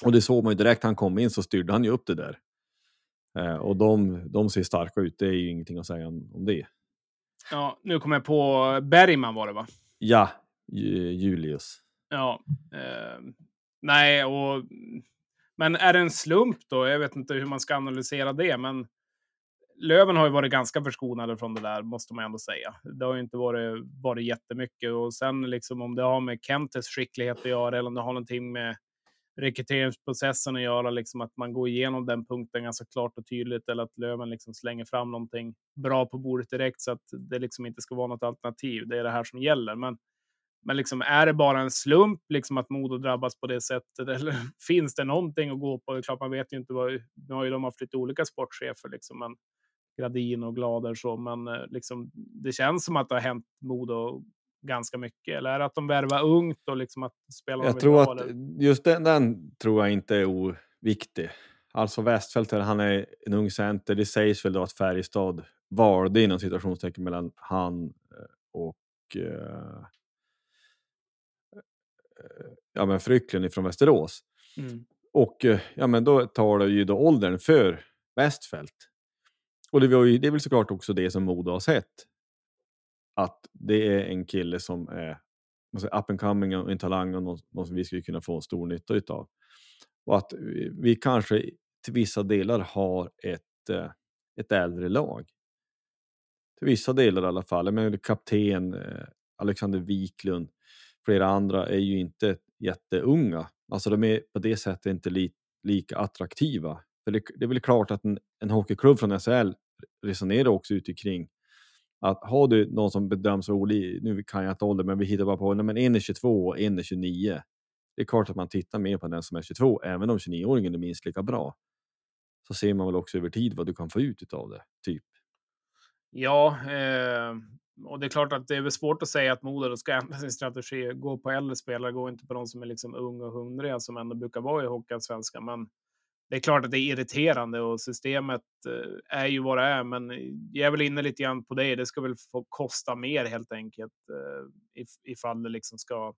Och det såg man ju direkt han kom in så styrde han ju upp det där. Eh, och de, de ser starka ut. Det är ju ingenting att säga om, det. Ja, nu kommer jag på Bergman var det va? Ja, Ju- Julius. Ja. Eh, nej, och... Men är det en slump då? Jag vet inte hur man ska analysera det, men Löven har ju varit ganska förskonade från det där, måste man ändå säga. Det har ju inte varit, varit jättemycket. Och sen liksom om det har med Kentes skicklighet att göra eller om det har någonting med rekryteringsprocessen att göra, liksom att man går igenom den punkten ganska klart och tydligt eller att Löven liksom slänger fram någonting bra på bordet direkt så att det liksom inte ska vara något alternativ. Det är det här som gäller. Men men liksom, är det bara en slump liksom, att Modo drabbas på det sättet? [laughs] Eller finns det någonting att gå på? Det är klart, man vet ju inte. Vad, nu har ju de haft lite olika sportchefer, liksom, men Gradin och Glader så. Men eh, liksom, det känns som att det har hänt Modo ganska mycket. Eller är det att de värvar ungt och liksom att spelarna Jag tror att det? just den, den tror jag inte är oviktig. Alltså Westfeldt, han är en ung center. Det sägs väl då att Färjestad valde inom situationstecken mellan han eh, och eh, eh, ja, men Frycklund från Västerås. Mm. Och eh, ja, men då talar ju då åldern för Westfeldt. Och det, var ju, det är väl såklart också det som Modo har sett. Att det är en kille som är alltså, up and coming och en talang och någon, någon som vi skulle kunna få stor nytta utav. Och att vi, vi kanske till vissa delar har ett, eh, ett äldre lag. Till vissa delar i alla fall. Men kapten eh, Alexander Wiklund, flera andra är ju inte jätteunga. Alltså de är på det sättet inte li, lika attraktiva. För det, det är väl klart att en, en hockeyklubb från SHL resonerar också utifrån att har du någon som bedöms vara olika, nu kan jag inte ålder, men vi hittar bara på, nej, men en är 22 och en är 29. Det är klart att man tittar mer på den som är 22, även om 29-åringen är minst lika bra. Så ser man väl också över tid vad du kan få ut av det, typ. Ja, eh, och det är klart att det är väl svårt att säga att Modo ska ändra sin strategi. Gå på äldre spelare, gå inte på de som är liksom unga och hungriga som ändå brukar vara i Hockeyallsvenskan. Men det är klart att det är irriterande och systemet eh, är ju vad det är. Men eh, jag är väl inne lite grann på det. Det ska väl få kosta mer helt enkelt eh, ifall det liksom ska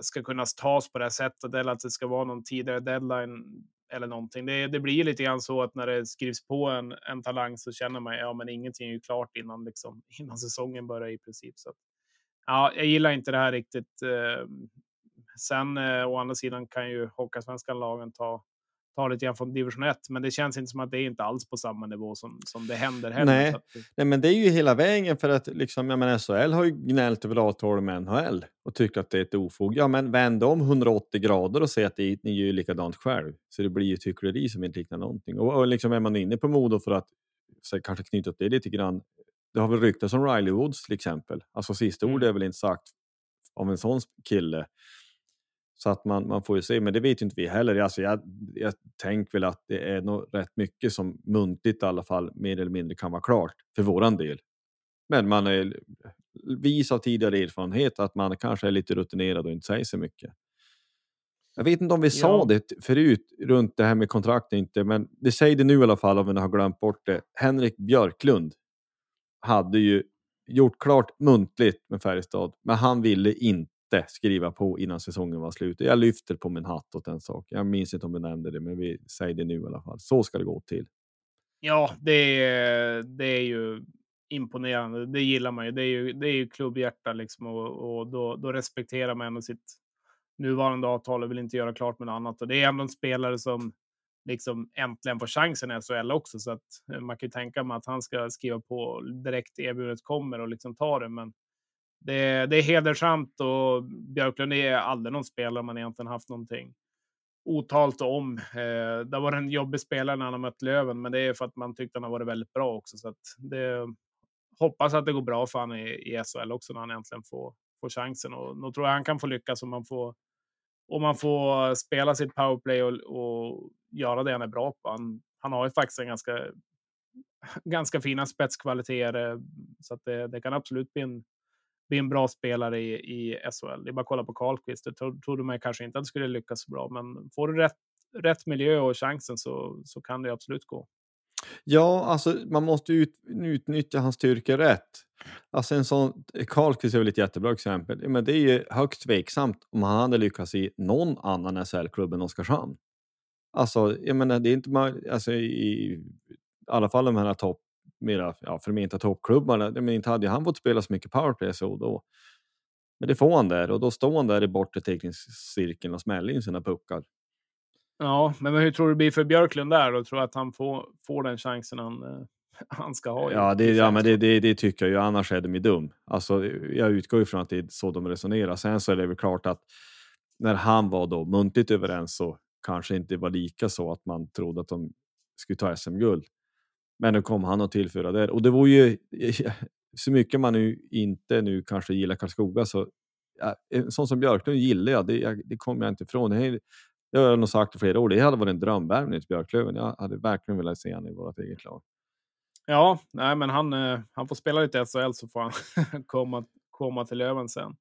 ska kunna tas på det här sättet eller att det ska vara någon tidigare deadline eller någonting. Det, det blir lite grann så att när det skrivs på en, en talang så känner man ja, men ingenting är ju klart innan, liksom, [laughs] innan säsongen börjar i princip. Så ja, jag gillar inte det här riktigt. Sen å andra sidan kan ju Hockeyallsvenskan lagen ta ta lite grann från division 1, men det känns inte som att det är inte alls på samma nivå som, som det händer heller. Nej. Att, Nej, men det är ju hela vägen för att liksom, jag menar, SHL har ju gnällt över avtalet med NHL och tycker att det är ett ofog. Ja, men vänd om 180 grader och säg att det, ni gör ju likadant själv. Så det blir ju ett hyckleri som inte liknar någonting. Och, och liksom är man inne på Modo för att så kanske knyta upp det lite grann. Det har väl ryktats om Riley Woods till exempel. Alltså sista Mm. ordet är väl inte sagt av en sån kille. Så att man, man får ju se, men det vet ju inte vi heller. Alltså jag, jag tänker väl att det är nog rätt mycket som muntligt i alla fall mer eller mindre kan vara klart för våran del. Men man är vis av tidigare erfarenhet att man kanske är lite rutinerad och inte säger så mycket. Jag vet inte om vi sa Ja. det förut runt det här med kontrakt inte, men det säger det nu i alla fall om vi har glömt bort det. Henrik Björklund hade ju gjort klart muntligt med Färjestad, men han ville inte skriva på innan säsongen var slut. Jag lyfter på min hatt åt den saken. Jag minns inte om du nämnde det, men vi säger det nu i alla fall. Så ska det gå till. Ja, det är, det är ju imponerande. Det gillar man ju. Det är ju, det är ju klubbhjärta liksom och, och då, då respekterar man ändå sitt nuvarande avtal och vill inte göra klart med något annat. Och det är ändå en spelare som liksom äntligen får chansen i SHL också, så att eh, man kan ju tänka mig att han ska skriva på direkt erbjudandet kommer och liksom ta det. Men det, det är hedersamt och Björklund är aldrig någon spelare man egentligen haft någonting otalt om. Eh, det var en jobbig spelare när han har mött Löven, men det är för att man tyckte han har varit väldigt bra också. Så att det hoppas att det går bra för honom i, i SHL också när han äntligen får, får chansen. Och då tror jag han kan få lyckas om man får, om man får spela sitt powerplay och, och göra det han är bra på. Han, han har ju faktiskt en ganska, [laughs] ganska fina spetskvaliteter eh, så att det, det kan absolut bli en, bli en bra spelare i, i SHL. Det är bara att kolla på Karlqvist. Det trodde man kanske inte att det skulle lyckas så bra, men får du rätt, rätt miljö och chansen så, så kan det absolut gå. Ja, alltså man måste ut, utnyttja hans styrka rätt. Alltså en sån, Karlqvist är väl ett jättebra exempel. Men det är ju högst tveksamt om han hade lyckats i någon annan SHL-klubb än Oskarshamn. Alltså, jag menar, det är inte möjligt alltså i, i alla fall de här topp, mera ja, förmenta toppklubbarna, men inte hade han fått spela så mycket powerplay så då. Men det får han där och då står han där i bortre teckningscirkeln och smäller in sina puckar. Ja, men hur tror du det blir för Björklund där? Och tror att han får, får den chansen han, eh, han ska ha? Ja, det, ja men det, det, det, tycker jag ju. Annars är de ju dum. Alltså, jag utgår ifrån att det är så de resonerar. Sen så är det väl klart att när han var då muntligt överens så kanske inte var lika så att man trodde att de skulle ta SM-guld. Men nu kom han att tillföra det. Och det var ju [laughs] så mycket man nu inte nu kanske gillar Karlskoga så en sån som Björklund gillar jag. Det, det kommer jag inte ifrån. Det, det har jag nog sagt i flera år. Det hade varit en drömvärvning till Björklöven. Jag hade verkligen velat se honom i vårt eget lag. Ja, nej, men han, eh, han får spela lite SHL så får han [laughs] komma, komma till Löven sen.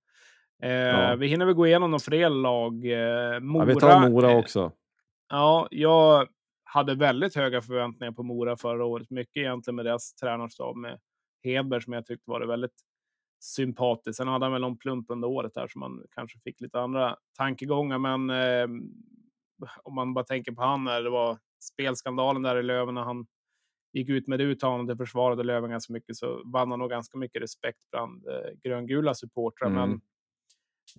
Eh, ja. Vi hinner väl gå igenom de fler lag. Eh, Mora, ja, vi tar Mora också. Ja, jag hade väldigt höga förväntningar på Mora förra året. Mycket egentligen med deras tränarstab med Hedberg som jag tyckte var väldigt sympatisk. Sen hade han väl någon plump under året där som man kanske fick lite andra tankegångar. Men eh, om man bara tänker på han när det var spelskandalen där i Löven när han gick ut med det uttalandet försvarade Löven ganska mycket så vann han nog ganska mycket respekt bland eh, gröngula supportrar. Mm. Men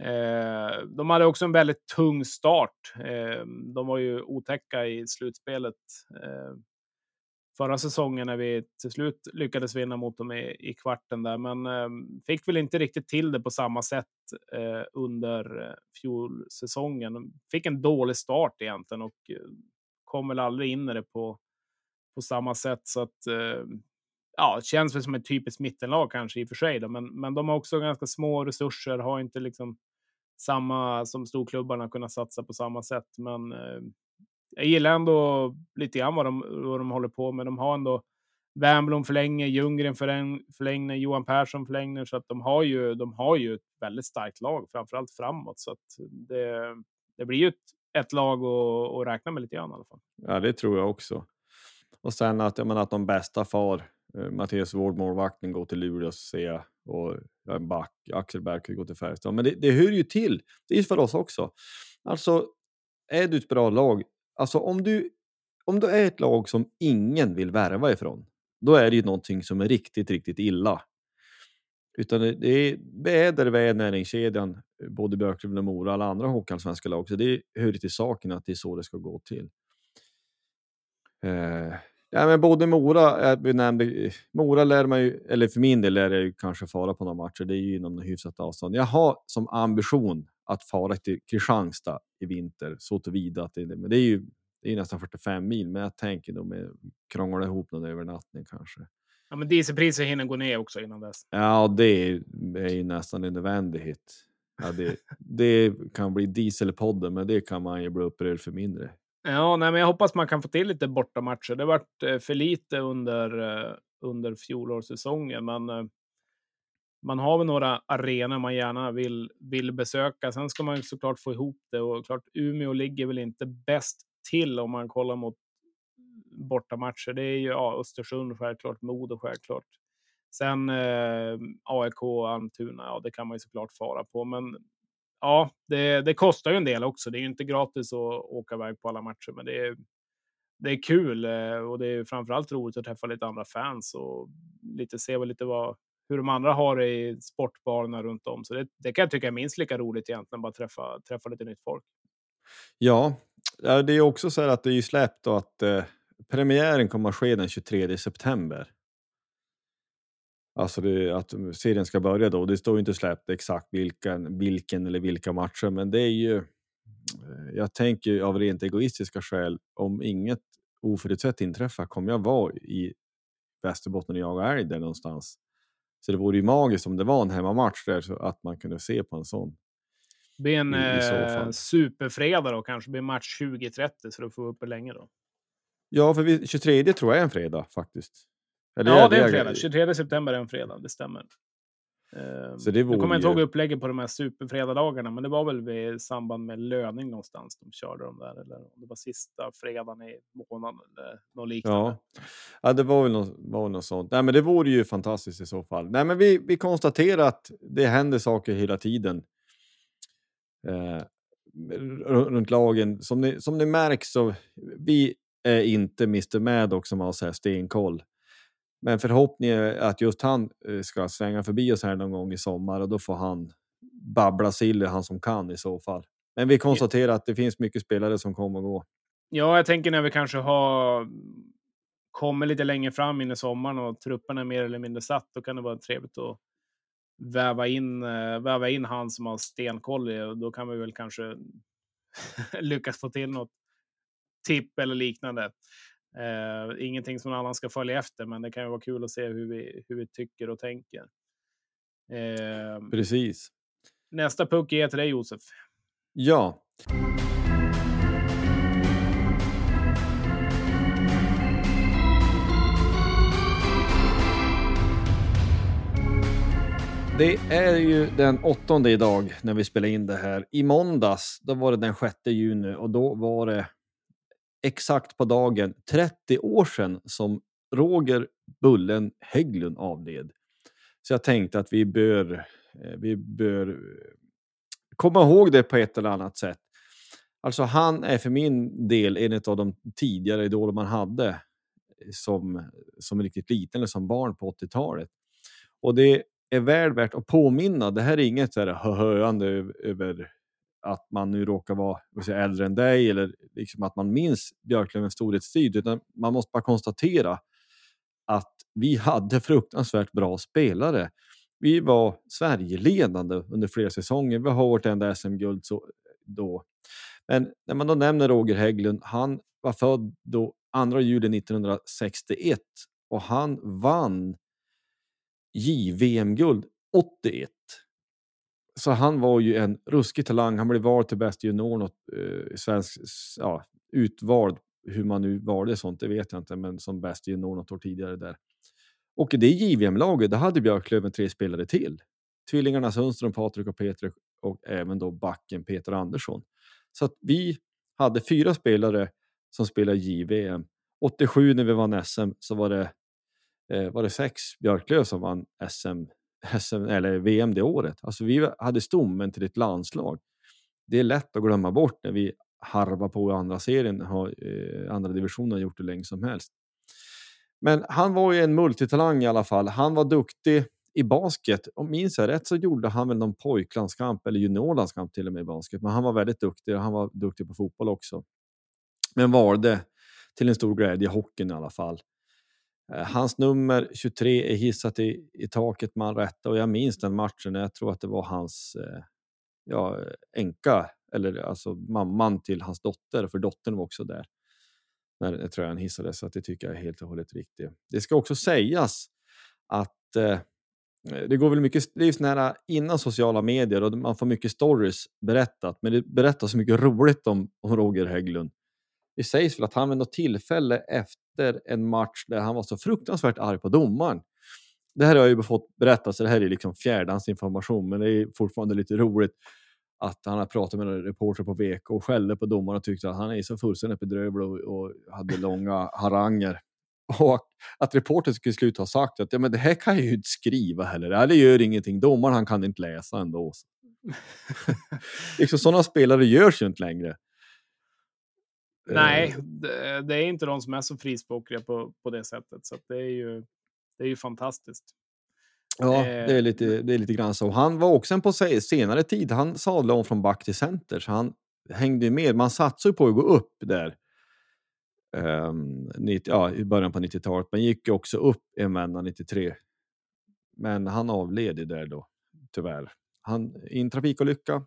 Eh, de hade också en väldigt tung start. Eh, de var ju otäcka i slutspelet eh, förra säsongen när vi till slut lyckades vinna mot dem i, i kvarten där, men eh, fick väl inte riktigt till det på samma sätt eh, under fjolsäsongen. De Fick en dålig start egentligen och eh, kom väl aldrig in i det på, på samma sätt så att eh, ja, känns väl som ett typiskt mittenlag kanske i och för sig, då, men, men de har också ganska små resurser, har inte liksom samma som storklubbarna kunnat satsa på samma sätt. Men eh, jag gillar ändå lite grann vad de, vad de håller på med. De har ändå Wernbloom förlänger, Ljunggren förlänger, Johan Persson förlänger, så att de har ju. De har ju ett väldigt starkt lag, framförallt framåt, så att det, det blir ju ett, ett lag att, att räkna med lite grann i alla fall. Ja, det tror jag också. Och sen att, jag menar, att de bästa far Eh, Mattias Wård, målvakten, går till Luleå ser jag. Och en back, Axel Bergqvist går till Färjestad. Men det, det hör ju till. Det är för oss också. Alltså, är du ett bra lag, alltså om du, om du är ett lag som ingen vill värva ifrån, då är det ju någonting som är riktigt, riktigt illa. Utan det, det är väder, väder, näringskedjan, både Björklöven och Mora, alla andra hockeyallsvenska lag. Så det hör till saken att det är så det ska gå till. Eh, Ja, men både Mora, vi nämnde, Mora lär man ju, eller för min del lär jag ju kanske fara på några matcher. Det är ju inom hyfsat avstånd. Jag har som ambition att fara till Kristianstad i vinter så tillvida att det, men det är ju det är nästan 45 mil, men jag tänker då med krångla ihop någon övernattning kanske. Ja, men dieselpriset hinner gå ner också innan dess. Ja, det är, är ju nästan en nödvändighet. Ja, det, det kan bli dieselpodden, men det kan man ju bli upprörd för mindre. Ja, nej, men jag hoppas man kan få till lite bortamatcher. Det varit eh, för lite under, eh, under fjolårssäsongen, men eh, man har väl några arenor man gärna vill, vill besöka. Sen ska man ju såklart få ihop det och klart Umeå ligger väl inte bäst till om man kollar mot bortamatcher. Det är ju ja, Östersund självklart, Modo självklart. Sen eh, AIK och Almtuna, ja det kan man ju såklart fara på, men ja, det, det, kostar ju en del också. Det är ju inte gratis att åka iväg på alla matcher, men det är, det är kul eh, och det är framförallt roligt att träffa lite andra fans och lite se vad lite vad, hur de andra har det i sportbarerna runt om. Så det, det kan jag tycka är minst lika roligt egentligen, bara träffa, träffa lite nytt folk. Ja, det är också så här att det är ju släppt och att eh, premiären kommer att ske den 23 september. Alltså det, att serien ska börja då. Det står inte släppt exakt vilken, vilken eller vilka matcher, men det är ju. Eh, jag tänker av rent egoistiska skäl, om inget oförutsett inträffar kommer jag vara i Västerbotten och jaga älg där någonstans. Så det vore ju magiskt om det var en hemmamatch där så att man kunde se på en sån. Det blir en eh, superfredag då kanske. Det blir match 20.30 så då får vi uppe länge då. Ja, för vi, 23 tror jag är en fredag faktiskt. Eller Ja, det är en jag- fredag. 23 september är en fredag, det stämmer. Eh, Så det jag vore kommer inte ihåg upplägget på de här superfredagdagarna, men det var väl vid samband med löning någonstans de körde de där. Eller om det var sista fredagen i månaden eller något liknande. Ja. ja, det var väl något, var något sånt. Nej, men det vore ju fantastiskt i så fall. Nej, men vi, vi konstaterar att det händer saker hela tiden. Eh, runt lagen. Som ni, som ni märks så vi är inte Mr Maddox som har så här stenkoll. Men förhoppningen är att just han eh, ska svänga förbi oss här någon gång i sommar och då får han babbla sill, han som kan i så fall. Men vi konstaterar att det finns mycket spelare som kommer och går. Ja, jag tänker när vi kanske har kommit lite längre fram in i sommaren och trupperna är mer eller mindre satt, då kan det vara trevligt att väva in, eh, väva in han som har stenkoll i och då kan vi väl kanske [laughs] lyckas få till något tipp eller liknande. Eh, ingenting som någon annan ska följa efter, men det kan ju vara kul att se hur vi, hur vi tycker och tänker. Eh, Precis. nästa puck är till dig Josef. Ja. Det är ju den åttonde idag när vi spelar in det här. I måndags, då var det den 6 juni och då var det exakt på dagen 30 år sedan som Roger Bullen Hägglund avled. Så jag tänkte att vi bör, eh, vi bör eh, komma ihåg det på ett eller annat sätt. Alltså han är för min del en av de tidigare idoler man hade eh, som, som riktigt liten eller som barn på 80-talet. Och det är väl värt att påminna. Det här är inget så här höande över att man nu råkar vara säga, äldre än dig eller liksom att man minns Björklövens storhetstid, utan man måste bara konstatera att vi hade fruktansvärt bra spelare. Vi var Sverigeledande under flera säsonger. Vi har vårt enda SM-guld då. Men när man då nämner Roger Hägglund, han var född då 2 juli 1961 och han vann JVM-guld 81. Så han var ju en ruskig talang. Han blev vald till bäst junior och eh, svensk, ja, utvald. Hur man nu valde sånt, det vet jag inte, men som bäst junior något år tidigare där. Och i det JVM-laget, där hade Björklöven tre spelare till. Tvillingarna Sundström, Patrik och Peter och även då backen Peter Andersson. Så att vi hade fyra spelare som spelade JVM. 87 när vi vann SM så var det, eh, var det sex Björklöv som vann SM, SM eller VM det året. Alltså vi hade stommen till ett landslag. Det är lätt att glömma bort när vi harvar på i andra serien, har eh, andra divisionen gjort det länge som helst. Men han var ju en multitalang i alla fall. Han var duktig i basket. Om minns jag rätt så gjorde han väl någon pojklandskamp eller juniorlandskamp till och med i basket. Men han var väldigt duktig och han var duktig på fotboll också. Men valde till en stor glädje hockeyn i alla fall. Eh, hans nummer 23 är hissat i, i taket med all rätta och jag minns den matchen. Jag tror att det var hans eh, ja, änka, eller alltså mamman till hans dotter, för dottern var också där när eh, jag tror jag hissades, så att det tycker jag är helt och hållet riktigt. Det ska också sägas att eh, det går väl mycket, livsnära innan sociala medier och man får mycket stories berättat, men det berättas så mycket roligt om, om Roger Hägglund. Det sägs väl att han vid något tillfälle efter en match där han var så fruktansvärt arg på domaren. Det här har jag ju fått berättat, så det här är liksom fjärdehandsinformation, men det är fortfarande lite roligt att han har pratat med en reporter på VK och skällde på domaren och tyckte att han är så fullständigt bedrövlig och, och hade långa [laughs] haranger. Och att reportern skulle sluta ha sagt att ja, men det här kan jag ju inte skriva heller. Det här det gör ingenting. Domaren han kan inte läsa ändå. [laughs] liksom, sådana spelare görs ju inte längre. Nej, Eh, det, är inte de som är så frispråkiga på, på det sättet. Så det, är ju, det är ju fantastiskt. Ja, Eh, det är, lite, det är lite grann så. Han var också en på se- senare tid. Han sadlade om från back till center, så han hängde med. Man satsade ju på att gå upp där. Um, 90, ja, i början på 90-talet, men gick ju också upp en vända 93. Men han avled ju där då, tyvärr. Han, I en trafikolycka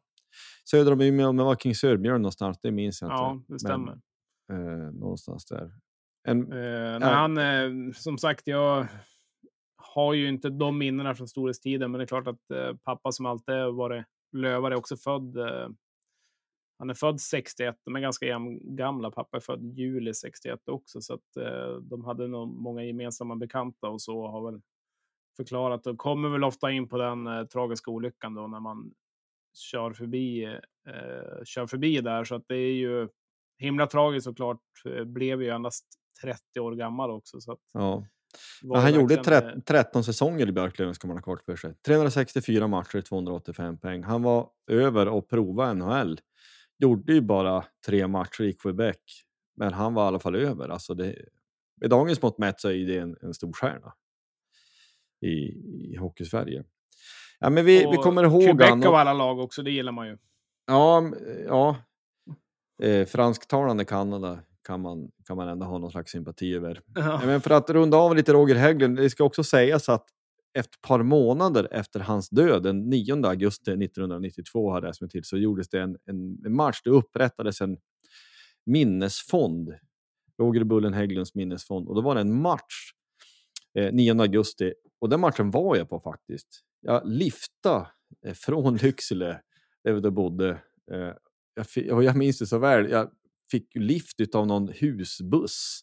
söder om Umeå, men var kring Sörbjörn någonstans, det minns jag inte. Ja, det stämmer. Men, eh, någonstans där. En, Eh, Ja. när han, eh, som sagt, jag har ju inte de minnena från storhetstiden, men det är klart att eh, pappa som alltid varit lövare är också född eh, han är född 61, de är ganska gamla. Pappa är född juli 61 också, så att eh, de hade nog många gemensamma bekanta och så har väl förklarat och kommer väl ofta in på den eh, tragiska olyckan då när man kör förbi, eh, kör förbi där. Så att det är ju himla tragiskt såklart. Eh, blev ju endast 30 år gammal också. Så att, ja. han gjorde 13, 13 säsonger i Björklöven ska man ha klart för sig. 364 matcher, 285 poäng. Han var över och prova NHL. Gjorde ju bara tre matcher i Quebec, men han var i alla fall över. Alltså det, med dagens mått mätt så är det en, en stor stjärna i, i Hockeysverige. Ja, men vi, vi kommer ihåg Quebec han, av alla lag också, det gillar man ju. Ja, ja. Eh, fransktalande Kanada kan man, kan man ändå ha någon slags sympati över. Ja. Men för att runda av lite Roger Hägglund, det ska också sägas att ett par månader efter hans död, den 9 augusti 1992 hade jag till, så gjordes det en, en, en match. Det upprättades en minnesfond, Roger Bullen Hägglunds minnesfond, och då var det en match eh, 9 augusti och den matchen var jag på faktiskt. Jag liftade eh, från [laughs] Lycksele, där jag bodde. Eh, jag, och jag minns det så väl. Jag fick lift av någon husbuss.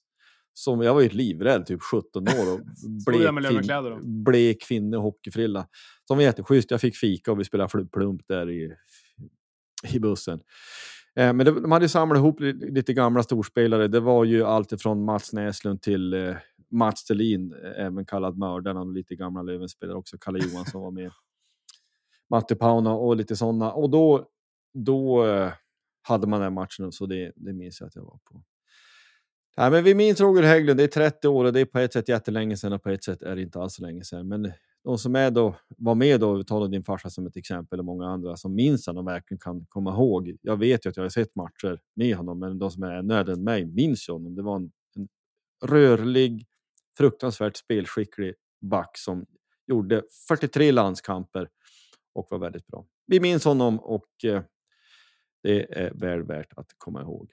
Som, jag var ju livrädd, typ 17 år och [laughs] blek, fin, blek finne hockeyfrilla. Som var jätteschysst. Jag fick fika och vi spelade plump där i, i bussen. Eh, men det, de hade samlat ihop lite gamla storspelare. Det var ju allt från Mats Näslund till eh, Mats Thelin, eh, även kallad mördaren, och lite gamla Lövenspelare också. Kalle Johansson var med. [laughs] Matte Pauna och lite sådana. Och då, då eh, hade man den matchen, så det, det minns jag att jag var på. Nej, men vi minns Roger Hägglund, det är 30 år och det är på ett sätt jättelänge sedan och på ett sätt är det inte alls så länge sedan. Men de som är då, var med då, vi talar din farsa som ett exempel och många andra som minns honom verkligen kan komma ihåg. Jag vet ju att jag har sett matcher med honom, men de som är ännu äldre än mig minns ju honom. Det var en, en rörlig, fruktansvärt spelskicklig back som gjorde 43 landskamper och var väldigt bra. Vi minns honom och eh, det är väl värt att komma ihåg.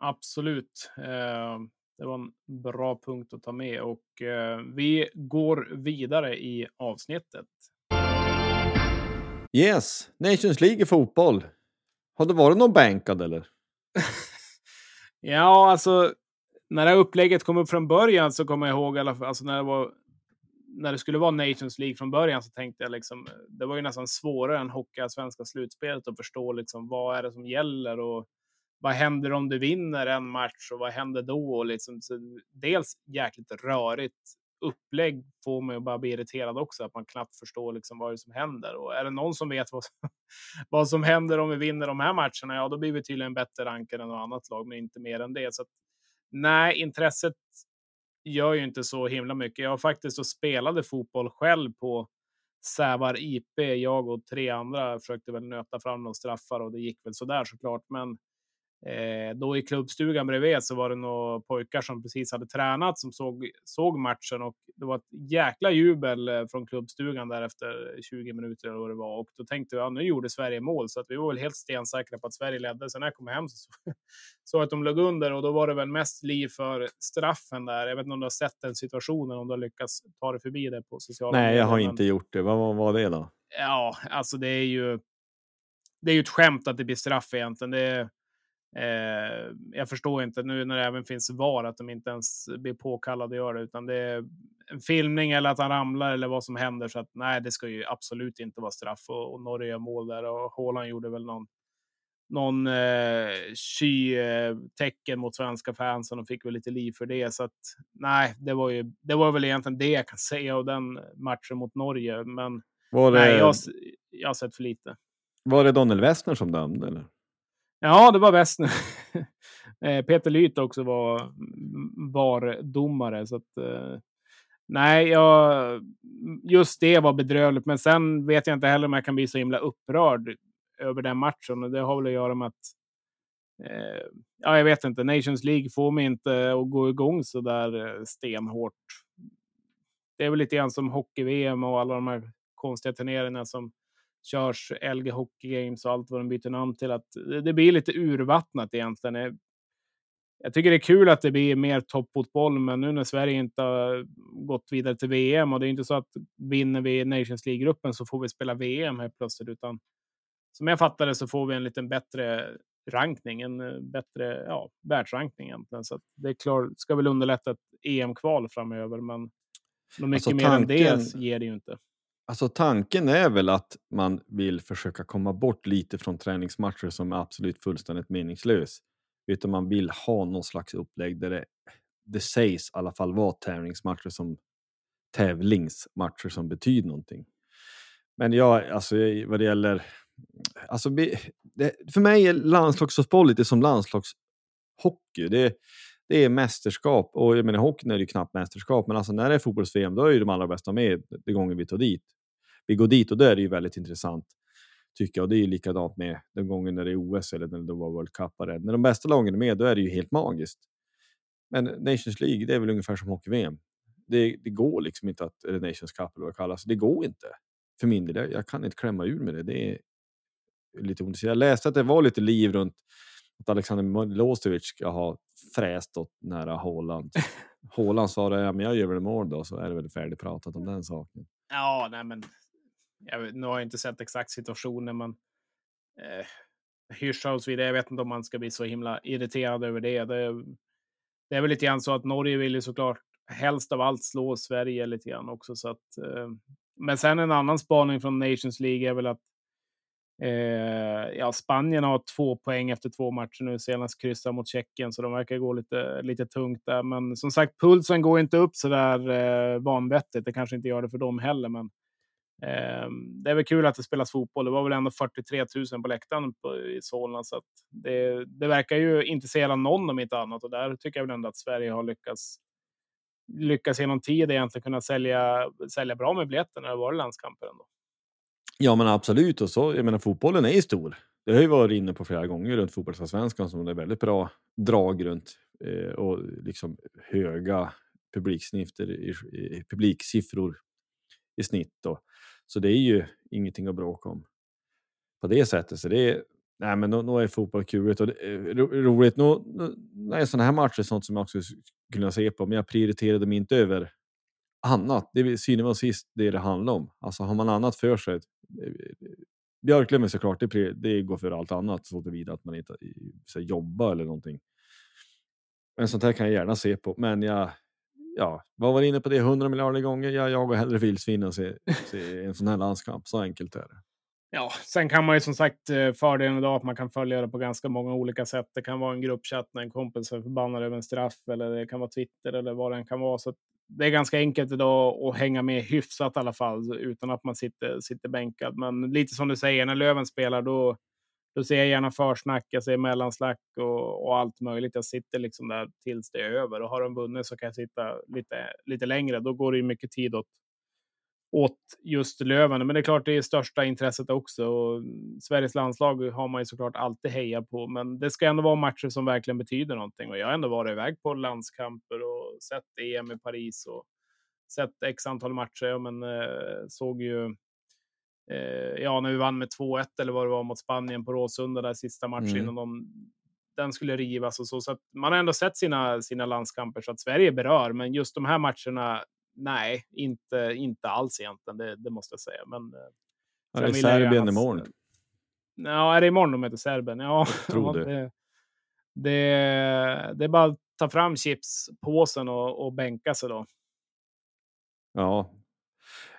Absolut. Eh, det var en bra punkt att ta med och eh, vi går vidare i avsnittet. Yes, Nations League i fotboll. Har det varit någon bänkad eller? [laughs] ja, alltså när det här upplägget kom upp från början så kommer jag ihåg, alltså när det var när det skulle vara Nations League från början så tänkte jag liksom, det var ju nästan svårare än svenska slutspelet att förstå liksom vad är det som gäller och vad händer om du vinner en match och vad händer då? Och liksom, så dels jäkligt rörigt upplägg får mig att bara bli irriterad också, att man knappt förstår liksom vad det är som händer. Och är det någon som vet vad som, [laughs] vad som händer om vi vinner de här matcherna, ja, då blir vi tydligen bättre rankade än något annat lag, men inte mer än det. Så att, nej, intresset gör ju inte så himla mycket. Jag har faktiskt och spelade fotboll själv på Sävar IP. Jag och tre andra försökte väl nöta fram några straffar och det gick väl så där såklart. Men Eh, då i klubbstugan bredvid så var det några pojkar som precis hade tränat som såg, såg matchen och det var ett jäkla jubel eh, från klubbstugan där efter 20 minuter eller vad det var. Och då tänkte jag, ja, nu gjorde Sverige mål så att vi var väl helt stensäkra på att Sverige ledde. Sen när jag kom hem så såg [laughs] att de låg under och då var det väl mest liv för straffen där. Jag vet inte om du har sett den situationen, om du har lyckats ta dig förbi det på sociala Nej, jag har inte gjort det. Vad var, var det då? Ja, alltså det är ju. Det är ju ett skämt att det blir straff egentligen. Det är, Eh, jag förstår inte nu när det även finns VAR att de inte ens blir påkallade att göra det, utan det är en filmning eller att han ramlar eller vad som händer. Så att nej, det ska ju absolut inte vara straff och, och Norge gör mål där och Haaland gjorde väl någon någon eh, sky-tecken mot svenska fansen och fick väl lite liv för det. Så att nej, det var ju. Det var väl egentligen det jag kan [laughs] säga av den matchen mot Norge. Men var det, nej, jag, jag har sett för lite. Var det Daniel Westner som dömde? Eller? Ja, det var bäst nu. [laughs] Eh, Peter Lyth också var VAR-domare. Så att, eh, nej, jag, just det var bedrövligt. Men sen vet jag inte heller om jag kan bli så himla upprörd över den matchen. Och det har väl att göra med att eh, ja, jag vet inte. Nations League får mig inte att gå igång så där eh, stenhårt. Det är väl lite grann som hockey-VM och alla de här konstiga turneringarna som körs LG Hockey Games och allt vad de byter namn till. Att det blir lite urvattnat egentligen. jag tycker det är kul att det blir mer toppfotboll, men nu när Sverige inte har gått vidare till VM och det är inte så att vinner vi Nations League-gruppen så får vi spela VM helt plötsligt, utan som jag fattar det så får vi en lite bättre rankning, en eh, bättre ja, världsrankning egentligen. Så det är klart, ska väl underlätta ett EM-kval framöver, men mycket alltså, mer tanken, än det ger det ju inte. Alltså tanken är väl att man vill försöka komma bort lite från träningsmatcher som är absolut fullständigt meningslös. Utan man vill ha någon slags upplägg där det, det sägs i alla fall vara tävlingsmatcher som tävlingsmatcher som betyder någonting. Men ja, alltså vad det gäller... Alltså, det, för mig är landslagsfotboll lite som landslagshockey. Det, det är mästerskap och jag menar hockeyn är ju knappt mästerskap, men alltså när det är fotbolls-VM då är ju de allra bästa med de gånger vi tar dit. Vi går dit och då är det ju väldigt intressant tycker jag. Och det är ju likadant med den gången när det är OS eller när det var World Cup. När de bästa lagen är med, då är det ju helt magiskt. Men Nations League, det är väl ungefär som hockey-VM. Det, det, går liksom inte att, eller Nations Cup eller vad det kallas, det går inte. För min del, jag, jag kan inte klämma ur med det. Det är lite ont. Jag läste att det var lite liv runt att Alexander Milosevic ska ha fräst åt nära Håland. Håland [laughs] sa det, ja, men jag gör väl mål då, så är det väl färdigpratat om den saken. Ja, nej men jag, nu har jag inte sett exakt situationen, men eh, så vidare. Jag vet inte om man ska bli så himla irriterad över det. Det, det är väl lite grann så att Norge vill ju såklart helst av allt slå Sverige lite grann också. Så att, eh, men sen en annan spaning från Nations League är väl att eh, ja, Spanien har två poäng efter två matcher nu, senast kryssa mot Tjeckien, så de verkar gå lite, lite tungt där. Men som sagt, pulsen går inte upp så där eh, vanvettigt. Det kanske inte gör det för dem heller, men eh, det är väl kul att det spelas fotboll. Det var väl ändå 43 000 på läktaren på, i Solna, så det, det, verkar ju intressera någon om inte annat. Och där tycker jag väl ändå att Sverige har lyckats lyckas genom tid egentligen kunna sälja, sälja bra med biljetter när det varit landskamper ändå. Ja, men absolut. Och så, jag menar, fotbollen är ju stor. Det har ju varit inne på flera gånger runt fotbollsallsvenskan som det är väldigt bra drag runt eh, och liksom höga publiksnifter, i, i, publiksiffror i snitt. Då. Så det är ju ingenting att bråka om på det sättet. Så det är, nej, men då, då är fotboll kul och det eh, är roligt. Nu, nej, sådana här matcher är sånt som jag också skulle kunna se på, men jag prioriterar dem inte över annat. Det är synnerligen sist det det handlar om. Alltså har man annat för sig. Eh, Björklöven såklart, det, det går för allt annat så tillvida att man inte så, jobbar eller någonting. Men sånt här kan jag gärna se på, men jag, ja, vad var inne på det 100 miljarder gånger. Jag jagar hellre vildsvin än se, se en sån här landskamp. Så enkelt är det. Ja, sen kan man ju som sagt eh, fördelen idag att man kan följa det på ganska många olika sätt. Det kan vara en gruppchatt när en kompis är förbannad över en straff eller det kan vara Twitter eller vad det än kan vara. Så det är ganska enkelt idag att hänga med hyfsat i alla fall utan att man sitter, sitter bänkad. Men lite som du säger, när Löven spelar då då ser jag gärna försnack, jag ser mellanslack och, och, allt möjligt. Jag sitter liksom där tills det är över och har de vunnit så kan jag sitta lite, lite längre. Då går det ju mycket tid åt, åt just Löven. Men det är klart, det är största intresset också. Och Sveriges landslag har man ju såklart alltid hejat på, men det ska ändå vara matcher som verkligen betyder någonting. Och jag har ändå varit iväg på landskamper och sett EM i Paris och sett x antal matcher. Men eh, såg ju eh, ja, när vi vann med 2-1 eller vad det var mot Spanien på Råsunda där sista matchen mm. innan de, den skulle rivas och så. Så man har ändå sett sina, sina landskamper så att Sverige berör, men just de här matcherna, nej, inte, inte alls egentligen. Det, det måste jag säga. Men, eh, ja, det är Serbien imorgon. Ja, är det imorgon de heter Serbien? Ja, [laughs] tror det. det. Det, det är bara att ta fram chipspåsen och, och bänka sig då. Ja.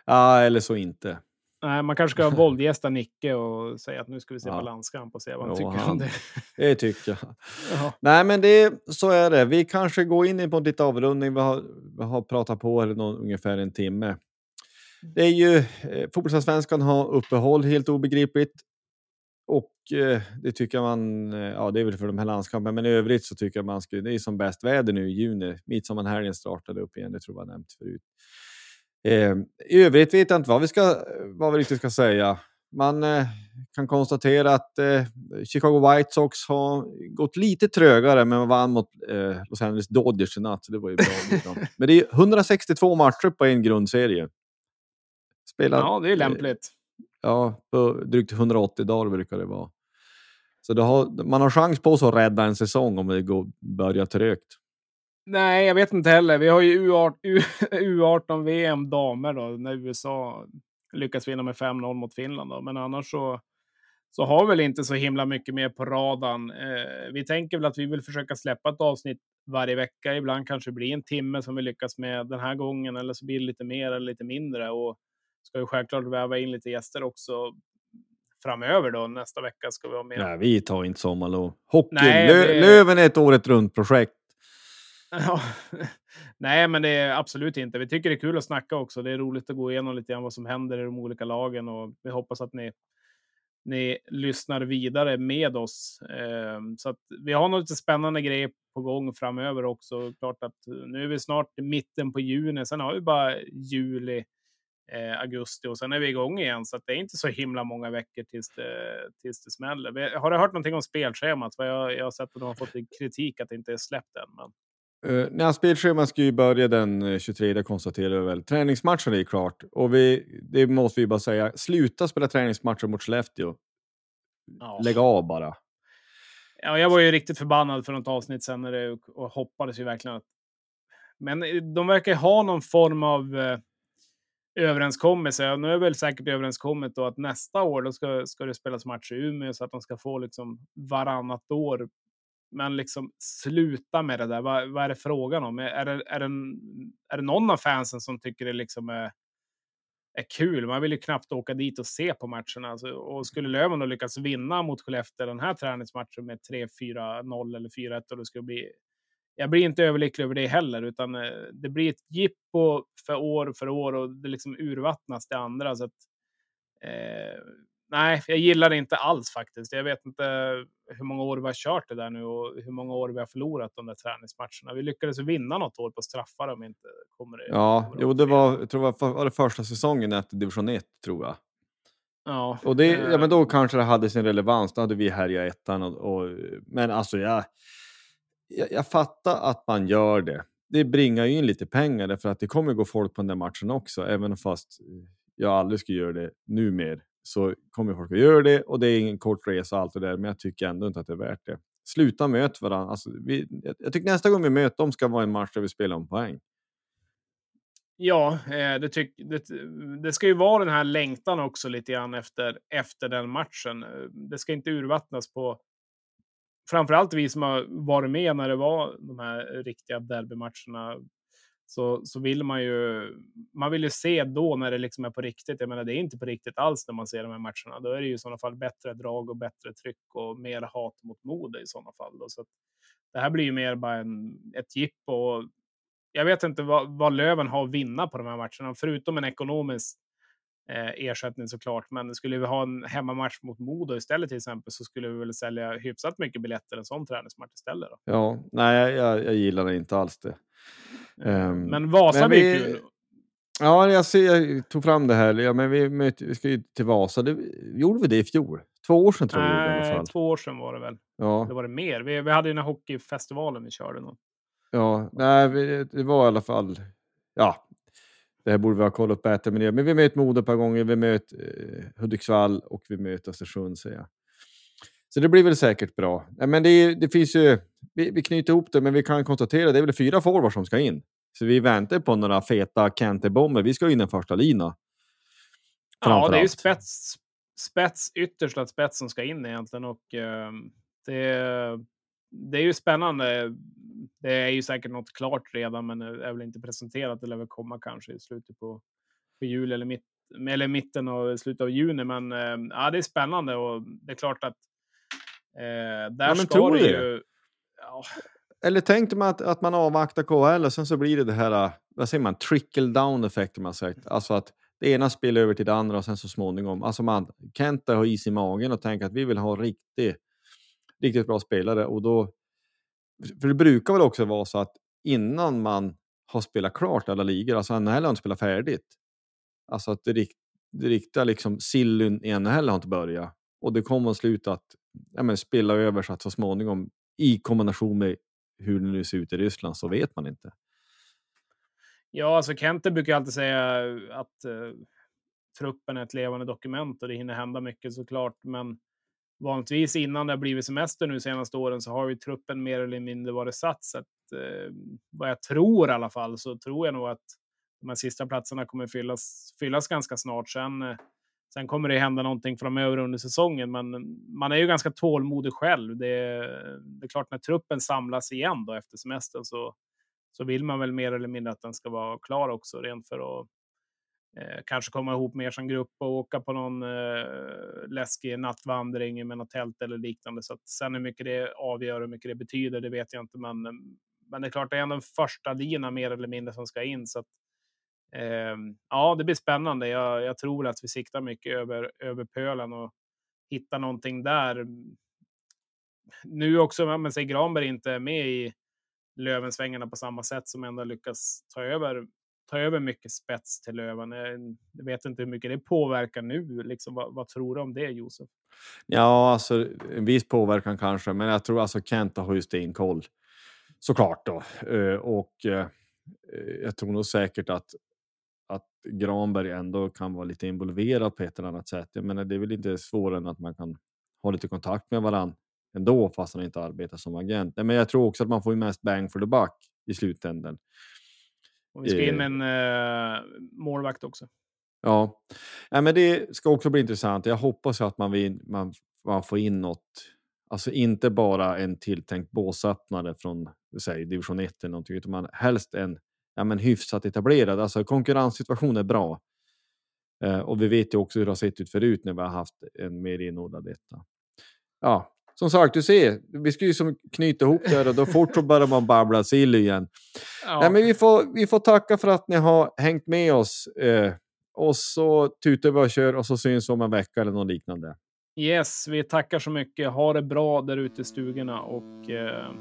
ja, eller så inte. Nej, man kanske ska våldgästa Nicke och säga att nu ska vi se ja. på landskamp och se vad han jo, tycker han, om det. Det tycker jag. [laughs] Jaha. Nej, men det, så är det. Vi kanske går in på lite avrundning. Vi har, vi har pratat på eller någon, ungefär en timme. Det är ju eh, fotbollsallsvenskan har uppehåll helt obegripligt. Och eh, det tycker man, eh, ja det är väl för de här landskamperna, men i övrigt så tycker jag man ska, det är som bäst väder nu i juni. Midsommarhelgen startade upp igen, det tror jag nämnt förut. Eh, I övrigt vet jag inte vad vi, ska, vad vi riktigt ska säga. Man eh, kan konstatera att eh, Chicago White Sox har gått lite trögare, men vann mot eh, Los Angeles Dodgers i natt. Det var ju bra. [laughs] men det är 162 matcher på en grundserie. Spelar, ja, det är lämpligt. ja, på drygt 180 dagar brukar det vara. Så har, man har chans på sig att rädda en säsong om det går, börjar trögt. Nej, jag vet inte heller. Vi har ju U18 [laughs] VM damer då, när USA lyckas vinna med 5-0 mot Finland. Då. Men annars så, så har vi väl inte så himla mycket mer på radarn. Eh, vi tänker väl att vi vill försöka släppa ett avsnitt varje vecka. Ibland kanske det blir en timme som vi lyckas med den här gången, eller så blir det lite mer eller lite mindre. Och ska ju självklart väva in lite gäster också framöver då. Nästa vecka ska vi ha med. Nej, vi tar inte sommarlov. Hockey, Nej, det... Löven är ett året runt projekt. [laughs] Nej, men det är absolut inte. Vi tycker det är kul att snacka också. Det är roligt att gå igenom lite grann vad som händer i de olika lagen och vi hoppas att ni, ni lyssnar vidare med oss. Eh, så att vi har nog lite spännande grejer på gång framöver också. Klart att eh, nu är vi snart i mitten på juni. Sen har vi bara juli, eh, augusti och sen är vi igång igen. Så att det är inte så himla många veckor tills det, tills det smäller. Har du hört någonting om spelschemat? Jag, jag har sett att de har fått kritik att det inte är släppt än. Men... Uh, nej, spelschemat ska ju börja den 23, eh, konstaterar vi väl. Träningsmatchen är klart och vi, det måste vi bara säga. Sluta spela träningsmatcher mot Skellefteå. Ja. Lägg av bara. Ja, jag var ju riktigt förbannad för något avsnitt sen när det, och hoppades ju verkligen att... Men eh, de verkar ha någon form av eh, överenskommelse. Nu är väl säkert överenskommet då att nästa år då ska, ska det spelas matcher i Umeå så att de ska få liksom varannat år men liksom sluta med det där. Vad, vad är det frågan om? Är det, är, det, är det någon av fansen som tycker det liksom är, är kul? Man vill ju knappt åka dit och se på matcherna. Alltså, och skulle Löven då lyckas vinna mot Skellefteå den här träningsmatchen med 3-4-0 eller 4-1 och det skulle bli jag blir inte överlycklig över det heller, utan eh, det blir ett jippo för år för år och det liksom urvattnas det andra. Så att, eh, nej, jag gillar det inte alls faktiskt. Jag vet inte hur många år vi har kört det där nu och hur många år vi har förlorat de där träningsmatcherna. Vi lyckades vinna något år på straffar om inte kommer det. Ja, jo, det var, jag tror det var, det första säsongen efter division 1 tror jag. Ja, och det, ja, men då eh, kanske det hade sin relevans. Då hade vi härjat ettan. Och, och, men alltså, jag, jag, jag fattar att man gör det. Det bringar ju in lite pengar för att det kommer gå folk på den där matchen också, även fast jag aldrig skulle göra det nu mer så kommer folk att göra det och det är ingen kort resa och allt det där, men jag tycker ändå inte att det är värt det. Sluta möt varandra. Alltså, vi, jag tycker nästa gång vi möter dem ska vara en match där vi spelar om poäng. Ja, eh, det, tyck, det, det, ska ju vara den här längtan också lite grann efter, efter den matchen. Det ska inte urvattnas på framförallt vi som har varit med när det var de här riktiga derbymatcherna så, så vill man ju, man vill ju se då när det liksom är på riktigt. Jag menar, det är inte på riktigt alls när man ser de här matcherna. Då är det ju i sådana fall bättre drag och bättre tryck och mer hat mot mode i sådana fall. Då. Så det här blir ju mer bara en, ett jippo. Jag vet inte vad, vad Löven har att vinna på de här matcherna, förutom en ekonomisk eh, ersättning såklart. Men skulle vi ha en hemmamatch mot Modo istället till exempel så skulle vi väl sälja hyfsat mycket biljetter en sån träningsmatch istället. Då. Ja, nej, jag, jag gillar inte alls det. Um, men Vasa men blir kul. Ja, jag, ser, jag tog fram det här. Ja, men vi, vi ska ju till Vasa. Det, gjorde vi det i fjol? Två år sedan tror jag Nej, i alla fall. två år sedan var det väl. Ja. Det var det mer. Vi, vi hade ju den här hockeyfestivalen vi körde. Nog. Ja, nej, vi, det var i alla fall... Ja, det här borde vi ha kollat bättre. Men, men vi möter Modo ett par gånger. Vi möter eh, Hudiksvall och vi möter Östersund, säger jag. Så det blir väl säkert bra. Men det, det finns ju, vi, vi, knyter ihop det, men vi kan konstatera att det är väl fyra forwards som ska in. Så vi väntar på några feta Kente-bomber. Vi ska in den första lina. Ja, det är ju spets, spets yttersta spets som ska in egentligen och uh, det, det är ju spännande. Det är ju säkert något klart redan, men är väl inte presenterat. Det lär väl komma kanske i slutet på, på juli eller, mitt, eller mitten och slutet av juni. Men uh, ja, det är spännande och det är klart att Eh, där ja, ska det ju... Ja. Eller tänkte man att, att man avvaktar KHL och sen så blir det det här, vad säger man, trickle down effekt man sagt. Alltså att det ena spelar över till det andra och sen så småningom. Alltså man, Kenta har is i magen och tänker att vi vill ha riktigt, riktigt bra spelare och då, för det brukar väl också vara så att innan man har spelat klart alla ligor, alltså NHL har inte spelat färdigt. Alltså att det, det riktiga liksom sillyn i NHL har inte börjat och det kommer att sluta att ja, men spilla över så att så småningom i kombination med hur det nu ser ut i Ryssland så vet man inte. Ja, alltså Kente brukar alltid säga eh, att eh, truppen är ett levande dokument och det hinner hända mycket såklart. Men vanligtvis innan det har blivit semester nu senaste åren så har ju truppen mer eller mindre varit satt. Så att, eh, vad jag tror i alla fall så tror jag nog att de här sista platserna kommer fyllas, fyllas ganska snart. Sen, eh, sen kommer det hända någonting framöver under säsongen, men man är ju ganska tålmodig själv. Det, det är klart när truppen samlas igen då efter semestern så, så vill man väl mer eller mindre att den ska vara klar också, rent för att Eh, kanske komma ihop mer som grupp och åka på någon eh, läskig nattvandring med något tält eller liknande. Så att sen hur mycket det avgör och hur mycket det betyder, det vet jag inte. Men, men det är klart, det är ändå en första lina mer eller mindre som ska in. Så att, Ehm, ja, det blir spännande. Jag, jag, tror att vi siktar mycket över, över pölen och hittar någonting där. Nu också, men säg Granberg inte är med i Lövensvängarna på samma sätt som ändå lyckas ta över ta över mycket spets till Löven. Eh, jag vet inte hur mycket det påverkar nu. Liksom, vad, vad tror du om det, Josef? Ja, alltså en viss påverkan kanske, men jag tror alltså Kenta har ju stenkoll. Såklart då. Eh, och eh, jag tror nog säkert att Granberg ändå kan vara lite involverad på ett eller annat sätt. Jag menar, det är väl inte svårare än att man kan ha lite kontakt med varandra ändå fast han inte arbetar som agent. Men jag tror också att man får mest bang for the buck i slutändan. Och vi ska in med en uh, målvakt också. Ja, ja men det ska också bli intressant. Jag hoppas att man, vill, man, man får in något, alltså inte bara en tilltänkt båsöppnare från säg, division 1 eller någonting, utan man helst en ja, men hyfsat etablerad. Alltså konkurrenssituation är bra. Eh, och vi vet ju också hur det har sett ut förut när vi har haft en mer inordnad etta. Ja, som sagt, du ser, vi ska ju som knyta ihop det här och då fort så börjar man babbla sill igen. Ja. Nej, men vi, får, vi får tacka för att ni har hängt med oss. Eh, och så tutar vi och kör och så syns om en vecka eller något liknande. Yes, vi tackar så mycket. Ha det bra där ute i stugorna och eh,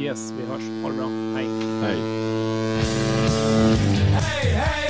yes, vi hörs. Ha det bra. Hej. Hej. Hej, hej!